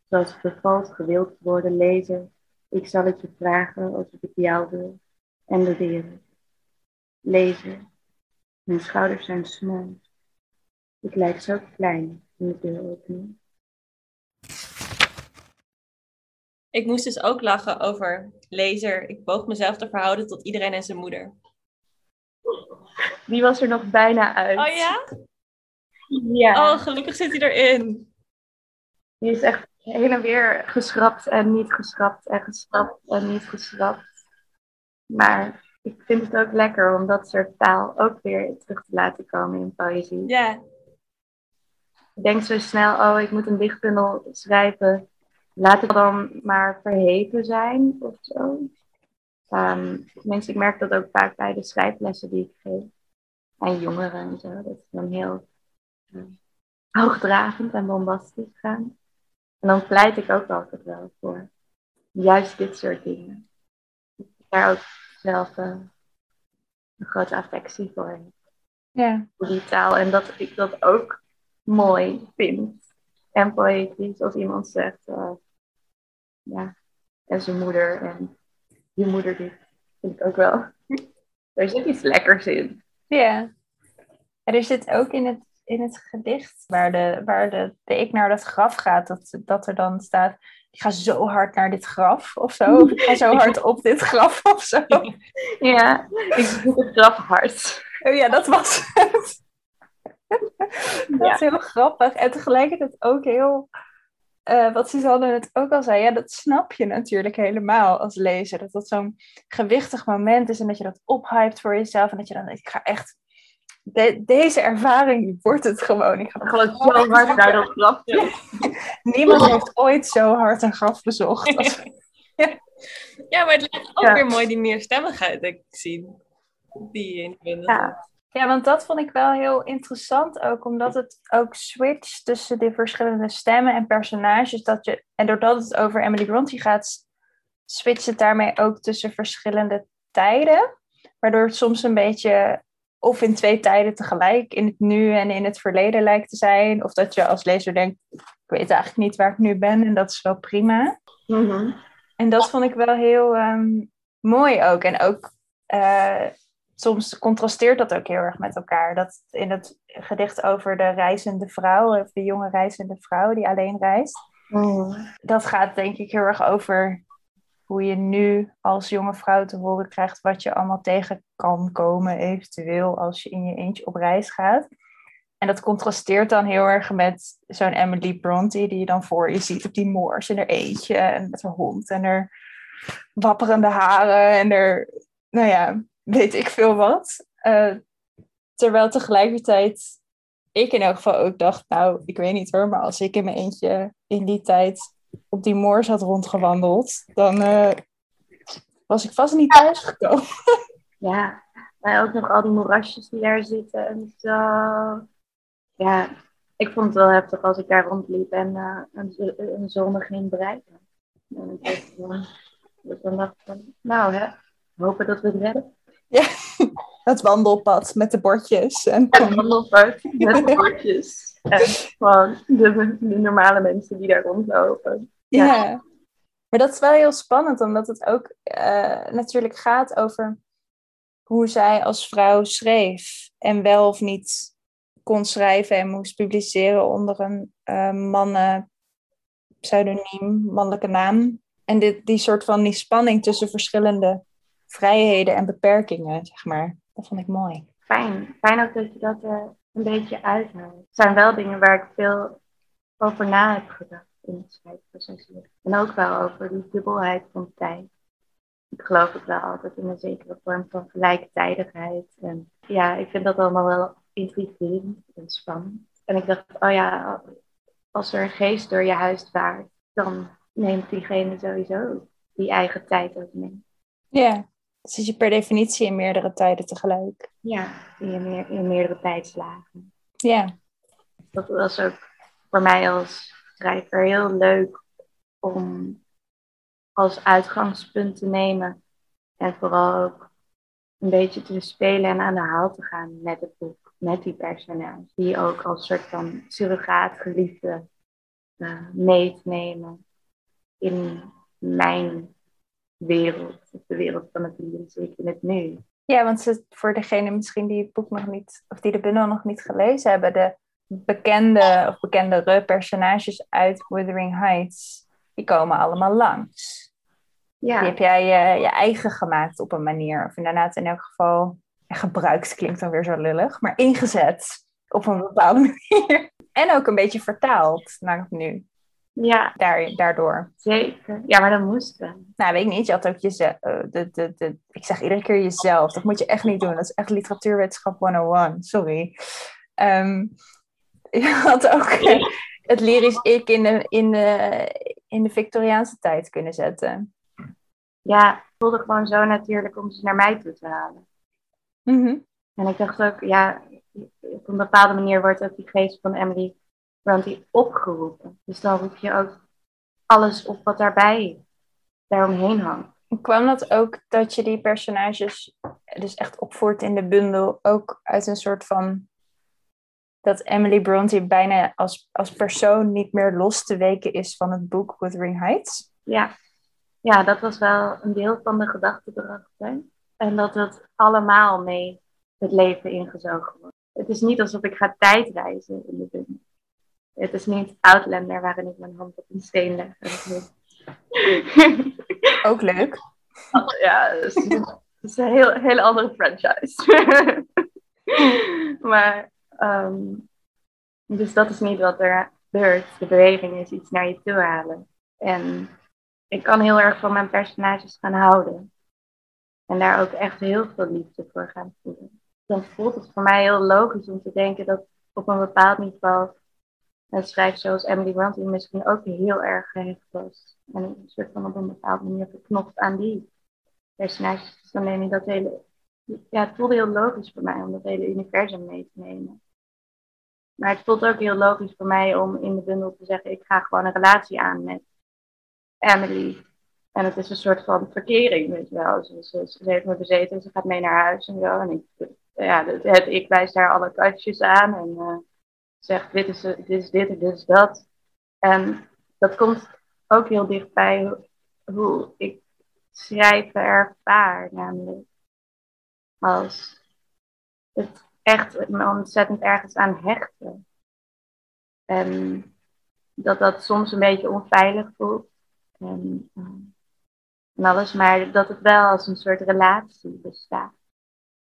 zoals het bevalt gewild worden, lezer. Ik zal het je vragen alsof ik jou wil en de wereld. Lezer, mijn schouders zijn smal. Ik lijk zo klein in de deuropening. Ik moest dus ook lachen over lezer. Ik boog mezelf te verhouden tot iedereen en zijn moeder. Die was er nog bijna uit. Oh ja? Ja. Oh, gelukkig zit hij erin. Die is echt heen en weer geschrapt en niet geschrapt en geschrapt en niet geschrapt. Maar ik vind het ook lekker om dat soort taal ook weer terug te laten komen in poëzie. Ja. Ik denk zo snel, oh, ik moet een dichtbundel schrijven. Laat het dan maar verheven zijn of zo. Um, tenminste, ik merk dat ook vaak bij de schrijflessen die ik geef. Aan jongeren en zo. Dat ze dan heel uh, hoogdravend en bombastisch gaan. En dan pleit ik ook altijd wel voor juist dit soort dingen. Ik daar ook zelf uh, een grote affectie voor heb. Ja. Voor die taal. En dat ik dat ook mooi vind. En poëtisch, als iemand zegt, uh, ja, en zijn moeder en je moeder dit. Vind ik ook wel. [LAUGHS] er zit iets lekkers in. Ja. En er zit ook in het, in het gedicht, waar, de, waar de, de ik naar dat graf gaat, dat, dat er dan staat, ik ga zo hard naar dit graf of zo. [LAUGHS] Ik ga zo hard op dit graf [LAUGHS] of zo. [LAUGHS] Ja, ik zoek het graf hard. Oh ja, dat was het. dat is heel grappig. En tegelijkertijd ook heel uh, wat Suzanne het ook al zei, ja, dat snap je natuurlijk helemaal als lezer. Dat dat zo'n gewichtig moment is en dat je dat ophypt voor jezelf. En dat je dan denkt, ik ga echt, de, deze ervaring wordt het gewoon. Ik ga gewoon zo hard naar dat [LAUGHS] graf. Ja. Niemand heeft ooit zo hard een graf bezocht. Als... ja. [LAUGHS] ja, maar het lijkt ook ja. weer mooi die meerstemmigheid ik zie. Die in ja. Ja, want dat vond ik wel heel interessant ook, omdat het ook switcht tussen de verschillende stemmen en personages. Dat je, en doordat het over Emily Bronte gaat, switcht het daarmee ook tussen verschillende tijden. Waardoor het soms een beetje of in twee tijden tegelijk, in het nu en in het verleden lijkt te zijn. Of dat je als lezer denkt, ik weet eigenlijk niet waar ik nu ben en dat is wel prima. Mm -hmm. En dat vond ik wel heel um, mooi ook. En ook... Uh, soms contrasteert dat ook heel erg met elkaar. Dat in het gedicht over de reizende vrouw, of de jonge reizende vrouw die alleen reist. Oh. Dat gaat denk ik heel erg over hoe je nu als jonge vrouw te horen krijgt wat je allemaal tegen kan komen, eventueel als je in je eentje op reis gaat. En dat contrasteert dan heel erg met zo'n Emily Bronte die je dan voor je ziet op die moors in haar eentje en met haar hond en haar wapperende haren en haar, nou ja, weet ik veel wat. Uh, terwijl tegelijkertijd ik in elk geval ook dacht, nou, ik weet niet hoor, maar als ik in mijn eentje in die tijd op die moors had rondgewandeld, dan uh, was ik vast niet thuisgekomen. [LAUGHS] Ja, maar ook nog al die moerasjes die daar zitten en zo. Ja, ik vond het wel heftig als ik daar rondliep en uh, een, een ging bereiken. En ik dacht, dus dan dacht ik, nou hè, hopen dat we het redden. Ja, [LAUGHS] het wandelpad met de bordjes. En het wandelpad met de [LAUGHS] bordjes. En gewoon de, de, normale mensen die daar rondlopen. Ja. ja. maar dat is wel heel spannend, omdat het ook uh, natuurlijk gaat over hoe zij als vrouw schreef. En wel of niet kon schrijven en moest publiceren onder een uh, mannen pseudoniem, mannelijke naam. En dit, die soort van die spanning tussen verschillende vrijheden en beperkingen, zeg maar. Dat vond ik mooi. Fijn. Fijn ook dat je dat uh, een beetje uithoudt. Het zijn wel dingen waar ik veel over na heb gedacht in het schrijfproces. En ook wel over die dubbelheid van tijd. Ik geloof ook wel altijd in een zekere vorm van gelijktijdigheid. En ja, ik vind dat allemaal wel intrigerend en spannend. En ik dacht, oh ja, als er een geest door je huis vaart, dan neemt diegene sowieso die eigen tijd ook mee. Ja, zit je per definitie in meerdere tijden tegelijk. Ja, in, meer, in meerdere tijdslagen. Ja. Dat was ook voor mij als schrijver heel leuk om als uitgangspunt te nemen. En vooral ook een beetje te spelen en aan de haal te gaan met het boek, met die personages. Die ook als soort van surrogaat geliefde uh, mee te nemen in mijn wereld, de wereld van het lyrische in het nu. Ja, want voor degene misschien die het boek nog niet, of die de bundel nog niet gelezen hebben, de bekende of bekendere personages uit Wuthering Heights, die komen allemaal langs. Ja. Die heb jij uh, je eigen gemaakt op een manier. Of inderdaad in elk geval gebruikt klinkt dan weer zo lullig. Maar ingezet op een bepaalde [LAUGHS] manier. En ook een beetje vertaald naar het nu. Ja. Daar, daardoor. Zeker. Ja, maar dat moest wel. Nou, weet ik niet. Je had ook jezelf. Uh, de, de, de, ik zeg iedere keer jezelf. Dat moet je echt niet doen. Dat is echt literatuurwetenschap 101. Sorry. Um, [LAUGHS] je had ook [LAUGHS] het lyrisch ik in de, in, de, in de Victoriaanse tijd kunnen zetten ja, het voelde gewoon zo natuurlijk om ze naar mij toe te halen. Mhm. En ik dacht ook, ja, op een bepaalde manier wordt ook die geest van Emily Bronte opgeroepen. Dus dan roep je ook alles op wat daarbij, daaromheen hangt. Kwam dat ook dat je die personages dus echt opvoert in de bundel, ook uit een soort van dat Emily Bronte bijna als, als persoon niet meer los te weken is van het boek Wuthering Heights? Ja, ja, dat was wel een deel van de gedachte erachter. En dat het allemaal mee het leven ingezogen wordt. Het is niet alsof ik ga tijdreizen in de film. Het is niet Outlander waarin ik mijn hand op een steen leg. Ook leuk. Ja, het is, een heel, hele andere franchise. [LAUGHS] maar, ehm, dus dat is niet wat er gebeurt. De beweging is iets naar je toe halen. En ik kan heel erg van mijn personages gaan houden. En daar ook echt heel veel liefde voor gaan voelen. Dan voelt het voor mij heel logisch om te denken dat op een bepaald niveau een schrijver zoals Emily Bronte misschien ook heel erg gehecht was. En een soort van op een bepaalde manier verknopt aan die personages. Dan neem je dat hele... Ja, het voelde heel logisch voor mij om dat hele universum mee te nemen. Maar het voelt ook heel logisch voor mij om in de bundel te zeggen, ik ga gewoon een relatie aan met Emily. En het is een soort van verkering, weet je wel. Ze, ze, heeft me bezeten, ze gaat mee naar huis en zo. En ik, ja, het, ik wijs daar alle kastjes aan en uh, zeg dit is, dit is dit en dit is dat. En dat komt ook heel dichtbij hoe, hoe ik schrijven ervaar, namelijk als het echt me ontzettend ergens aan hechten. En dat dat soms een beetje onveilig voelt en, uh, en alles, maar dat het wel als een soort relatie bestaat.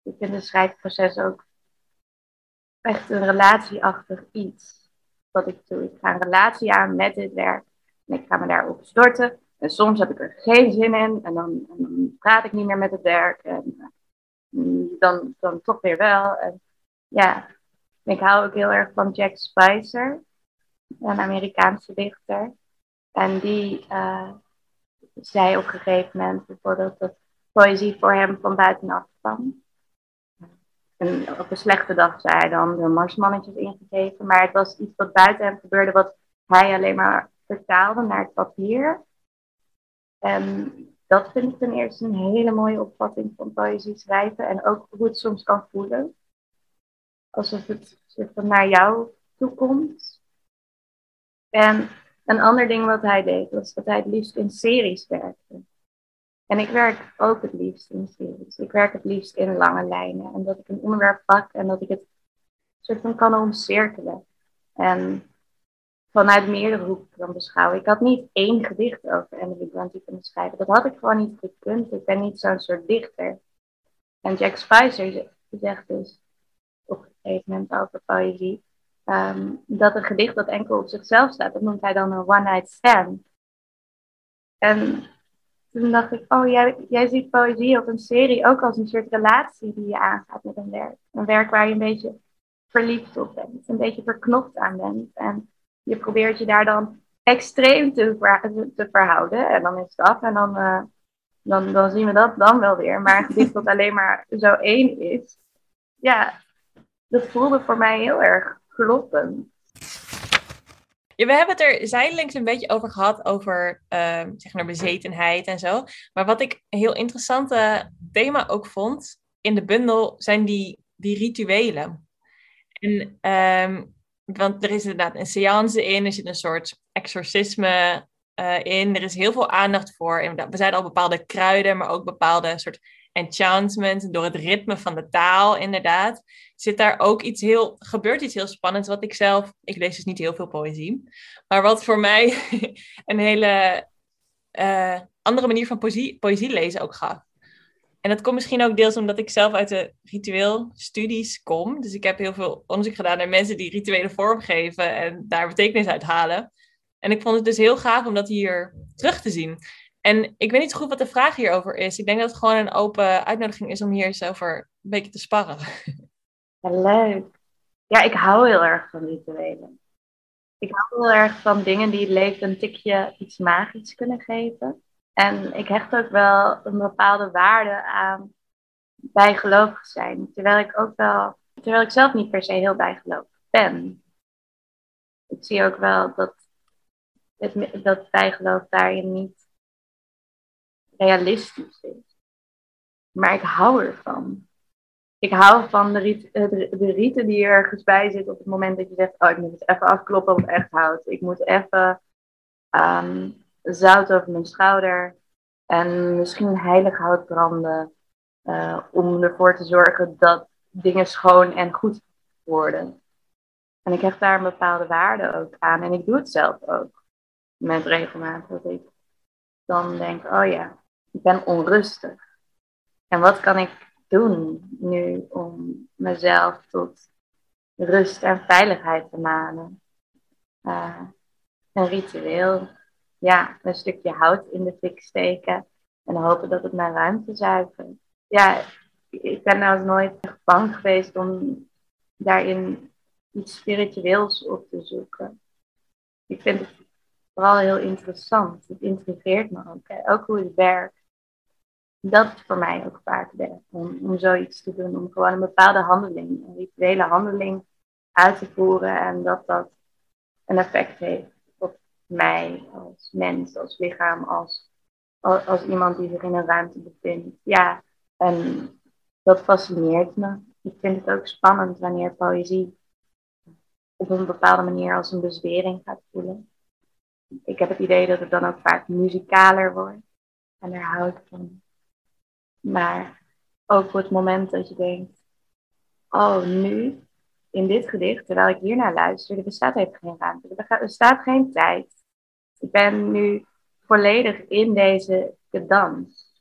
Ik vind het schrijfproces ook echt een relatieachtig iets wat ik doe. Ik ga een relatie aan met dit werk en ik ga me daarop storten. En soms heb ik er geen zin in en dan, praat ik niet meer met het werk en uh, dan, dan toch weer wel. En ja, ik hou ook heel erg van Jack Spicer, een Amerikaanse dichter. En die uh, zei op een gegeven moment bijvoorbeeld dat poëzie voor hem van buitenaf kwam. En op een slechte dag zei hij dan de marsmannetjes ingegeven. Maar het was iets wat buiten hem gebeurde, wat hij alleen maar vertaalde naar het papier. En dat vind ik ten eerste een hele mooie opvatting van poëzie schrijven. En ook hoe het soms kan voelen. Alsof het naar jou toe komt. En een ander ding wat hij deed, was dat hij het liefst in series werkte. En ik werk ook het liefst in series. Ik werk het liefst in lange lijnen. En dat ik een onderwerp pak en dat ik het soort van kan omcirkelen. En vanuit meerdere hoeken kan beschouwen. Ik had niet één gedicht over Emily Bronte kunnen schrijven. Dat had ik gewoon niet gekund. Ik ben niet zo'n soort dichter. En Jack Spicer zegt dus op een gegeven moment over poëzie. Ehm, dat een gedicht dat enkel op zichzelf staat, dat noemt hij dan een one-night stand. En toen dacht ik, oh, jij, jij ziet poëzie of een serie ook als een soort relatie die je aangaat met een werk. Een werk waar je een beetje verliefd op bent, een beetje verknopt aan bent. En je probeert je daar dan extreem te, te verhouden. En dan is het af en dan, uh, dan, dan zien we dat dan wel weer. Maar een gedicht alleen maar zo één is, ja, dat voelde voor mij heel erg kloppen. Ja, we hebben het er zijdelings een beetje over gehad, over uh, zeg maar bezetenheid en zo. Maar wat ik een heel interessante thema ook vond, in de bundel zijn die, die rituelen. En, ehm, want er is inderdaad een seance in, er zit een soort exorcisme uh, in. Er is heel veel aandacht voor. We zijn al bepaalde kruiden, maar ook bepaalde soort enchantment. Door het ritme van de taal, inderdaad. Zit daar ook iets heel, gebeurt iets heel spannends, wat ik zelf, ik lees dus niet heel veel poëzie, maar wat voor mij [LAUGHS] een hele uh, andere manier van poëzie, poëzie lezen ook gaf. En dat komt misschien ook deels omdat ik zelf uit de ritueelstudies kom. Dus ik heb heel veel onderzoek gedaan naar mensen die rituelen vormgeven en daar betekenis uit halen. En ik vond het dus heel gaaf om dat hier terug te zien. En ik weet niet goed wat de vraag hierover is. Ik denk dat het gewoon een open uitnodiging is om hier eens over een beetje te sparren. [LAUGHS] Ja, leuk. Ja, ik hou heel erg van rituelen. Ik hou heel erg van dingen die het leven een tikje iets magisch kunnen geven. En ik hecht ook wel een bepaalde waarde aan bijgelovig zijn. Terwijl ik ook wel, terwijl ik zelf niet per se heel bijgelovig ben. Ik zie ook wel dat, het, dat bijgeloof daarin niet realistisch is. Maar ik hou ervan. Ik hou van de, rit, de, de rieten die ergens bij zitten op het moment dat je zegt: Oh, ik moet het even afkloppen op echt hout. Ik moet even um, zout over mijn schouder en misschien heilig hout branden. Uh, om ervoor te zorgen dat dingen schoon en goed worden. En ik heb daar een bepaalde waarde ook aan. En ik doe het zelf ook. Met regelmaat. Dat ik dan denk, oh ja, ik ben onrustig. En wat kan ik doen nu om mezelf tot rust en veiligheid te manen? Uh, een ritueel ja, een stukje hout in de fik steken en hopen dat het mijn ruimte zuivert. Ja, ik ben nou nooit bang geweest om daarin iets spiritueels op te zoeken. Ik vind vooral heel interessant. Het intrigeert me ook. Hè? Ook hoe het werkt. Dat is voor mij ook vaak werkt. Om, om zoiets te doen. Om gewoon een bepaalde handeling, een rituele handeling uit te voeren. En dat dat een effect heeft mij als mens, als lichaam, als, als iemand die zich in een ruimte bevindt. Ja, en dat fascineert me. Ik vind het ook spannend wanneer poëzie op een bepaalde manier als een bezwering gaat voelen. Ik heb het idee dat het dan ook vaak muzikaler wordt. En daar hou ik van. Maar ook op het moment dat je denkt, oh nu, in dit gedicht, terwijl ik hier naar luister, er bestaat even geen ruimte. Er bestaat geen tijd. Ik ben nu volledig in deze dans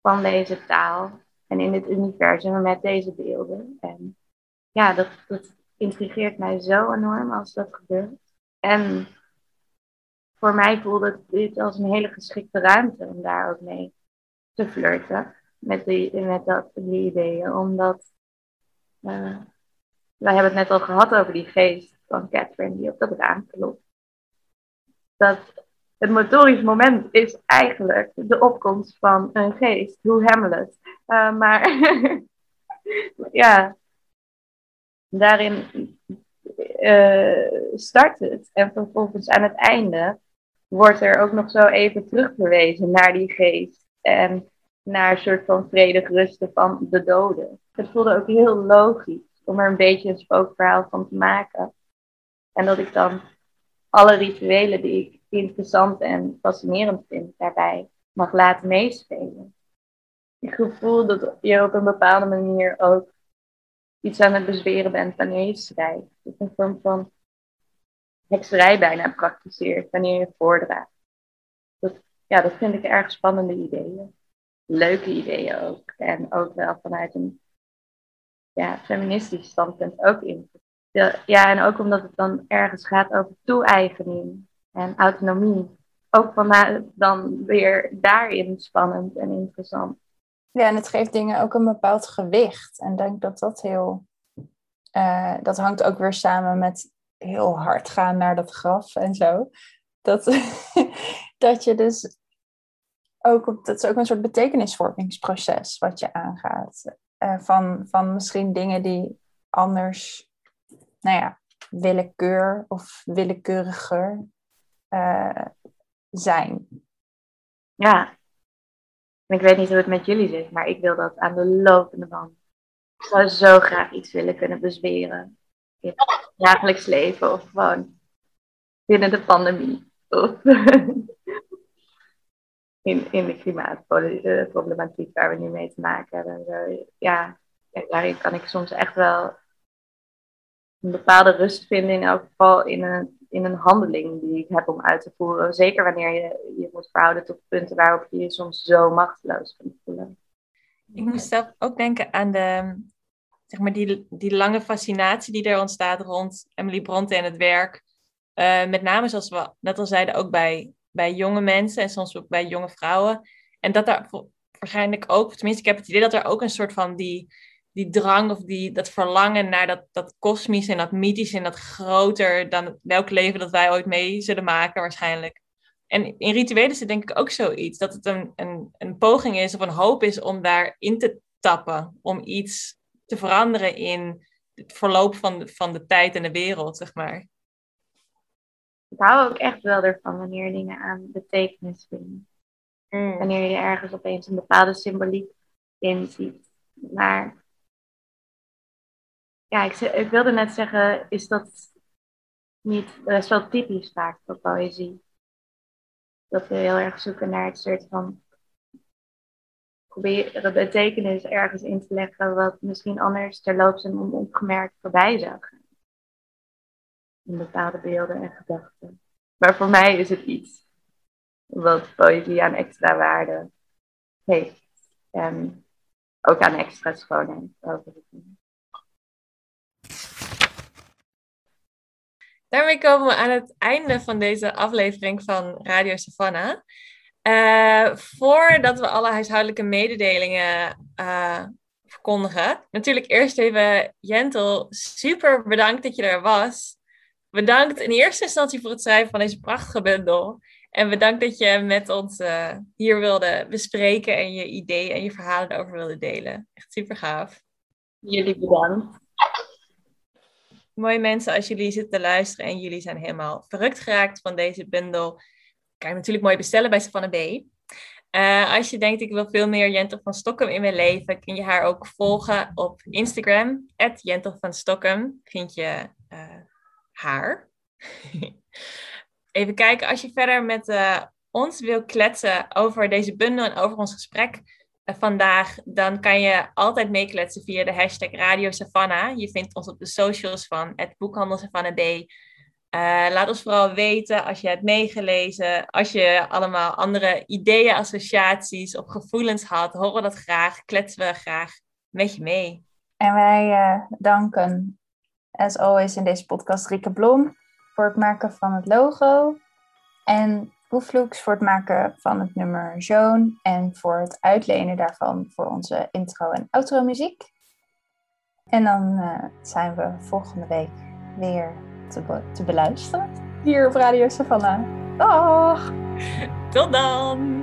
van deze taal en in het universum met deze beelden. En ja, dat, dat intrigeert mij zo enorm als dat gebeurt. En voor mij voelde dit als een hele geschikte ruimte om daar ook mee te flirten met die, met dat, die ideeën. Omdat uh, wij hebben het net al gehad over die geest van Catherine die op dat raam klopt dat het motorisch moment is eigenlijk de opkomst van een geest, hoe Hamlet. Uh, maar [LAUGHS] ja, daarin uh, start het. En vervolgens aan het einde wordt er ook nog zo even terugverwezen naar die geest. En naar een soort van vredig rusten van de doden. Het voelde ook heel logisch om er een beetje een spookverhaal van te maken. En dat ik dan alle rituelen die ik interessant en fascinerend vind daarbij mag laten meespelen. Ik voel dat je op een bepaalde manier ook iets aan het bezweren bent wanneer je schrijft. Dat een vorm van hekserij bijna praktiseert wanneer je voordraagt. Dat, ja, dat vind ik erg spannende ideeën. Leuke ideeën ook. En ook wel vanuit een ja, feministisch standpunt ook in ja, en ook omdat het dan ergens gaat over toe-eigening en autonomie. Ook van dan weer daarin spannend en interessant. Ja, en het geeft dingen ook een bepaald gewicht. En ik denk dat dat heel. Uh, dat hangt ook weer samen met heel hard gaan naar dat graf en zo. Dat, [LAUGHS] dat je dus ook. Dat is ook een soort betekenisvormingsproces wat je aangaat. Uh, van, van misschien dingen die anders nou ja, willekeur of willekeuriger uh, zijn. Ja. Ik weet niet hoe het met jullie zit, maar ik wil dat aan de lopende band. Ik zou zo graag iets willen kunnen bezweren. In het dagelijks leven of gewoon binnen de pandemie. Of [LAUGHS] in, in de klimaatproblematiek waar we nu mee te maken hebben. Ja, daarin kan ik soms echt wel een bepaalde rust vinden, in elk geval in een, in een handeling die ik heb om uit te voeren. Zeker wanneer je je moet verhouden tot punten waarop je je soms zo machteloos kunt voelen. Ik moest zelf ook denken aan de, zeg maar die, die lange fascinatie die er ontstaat rond Emily Bronte en het werk. Uh, met name, zoals we net al zeiden, ook bij, bij jonge mensen en soms ook bij jonge vrouwen. En dat daar waarschijnlijk ook, tenminste, ik heb het idee dat er ook een soort van die, die drang of die, dat verlangen naar dat, dat kosmisch en dat mythisch en dat groter dan welk leven dat wij ooit mee zullen maken waarschijnlijk. En in rituelen is het denk ik ook zoiets, dat het een, een, een poging is of een hoop is om daarin te tappen, om iets te veranderen in het verloop van de, van de tijd en de wereld, zeg maar. Ik hou ook echt wel ervan wanneer dingen aan betekenis vinden. Mm. Wanneer je ergens opeens een bepaalde symboliek in ziet. Maar ja, ik, ik, wilde net zeggen, is dat niet best wel typisch vaak voor poëzie? Dat we heel erg zoeken naar het soort van proberen betekenis ergens in te leggen wat misschien anders terloops en onopgemerkt voorbij zou gaan. In bepaalde beelden en gedachten. Maar voor mij is het iets wat poëzie aan extra waarde heeft. En ook aan extra schoonheid. Daarmee komen we aan het einde van deze aflevering van Radio Savannah. Uh, voordat we alle huishoudelijke mededelingen uh, verkondigen, natuurlijk eerst even Jentel, super bedankt dat je er was. Bedankt in eerste instantie voor het schrijven van deze prachtige bundel. En bedankt dat je met ons uh, hier wilde bespreken en je ideeën en je verhalen erover wilde delen. Echt super gaaf. Jullie bedankt mooie mensen, als jullie zitten te luisteren en jullie zijn helemaal verrukt geraakt van deze bundel, kan je natuurlijk mooi bestellen bij Savannah B. Uh, als je denkt, ik wil veel meer Jentel van Stockholm in mijn leven, kun je haar ook volgen op Instagram. Jentel van Stockholm vind je uh, haar. [LAUGHS] Even kijken, als je verder met uh, ons wil kletsen over deze bundel en over ons gesprek, vandaag, dan kan je altijd meekletsen via de hashtag Radio Savannah. Je vindt ons op de socials van het boekhandel Savannah B. Uh, laat ons vooral weten als je hebt meegelezen, als je allemaal andere ideeën, associaties of gevoelens had. Horen dat graag, kletsen we graag met je mee. En wij uh, danken, as always in deze podcast, Rieke Blom voor het maken van het logo. En Hoeflux voor het maken van het nummer Joan en voor het uitlenen daarvan voor onze intro- en outro-muziek. En dan uh, zijn we volgende week weer te, be te beluisteren hier op Radio Savannah. Dag! Tot dan!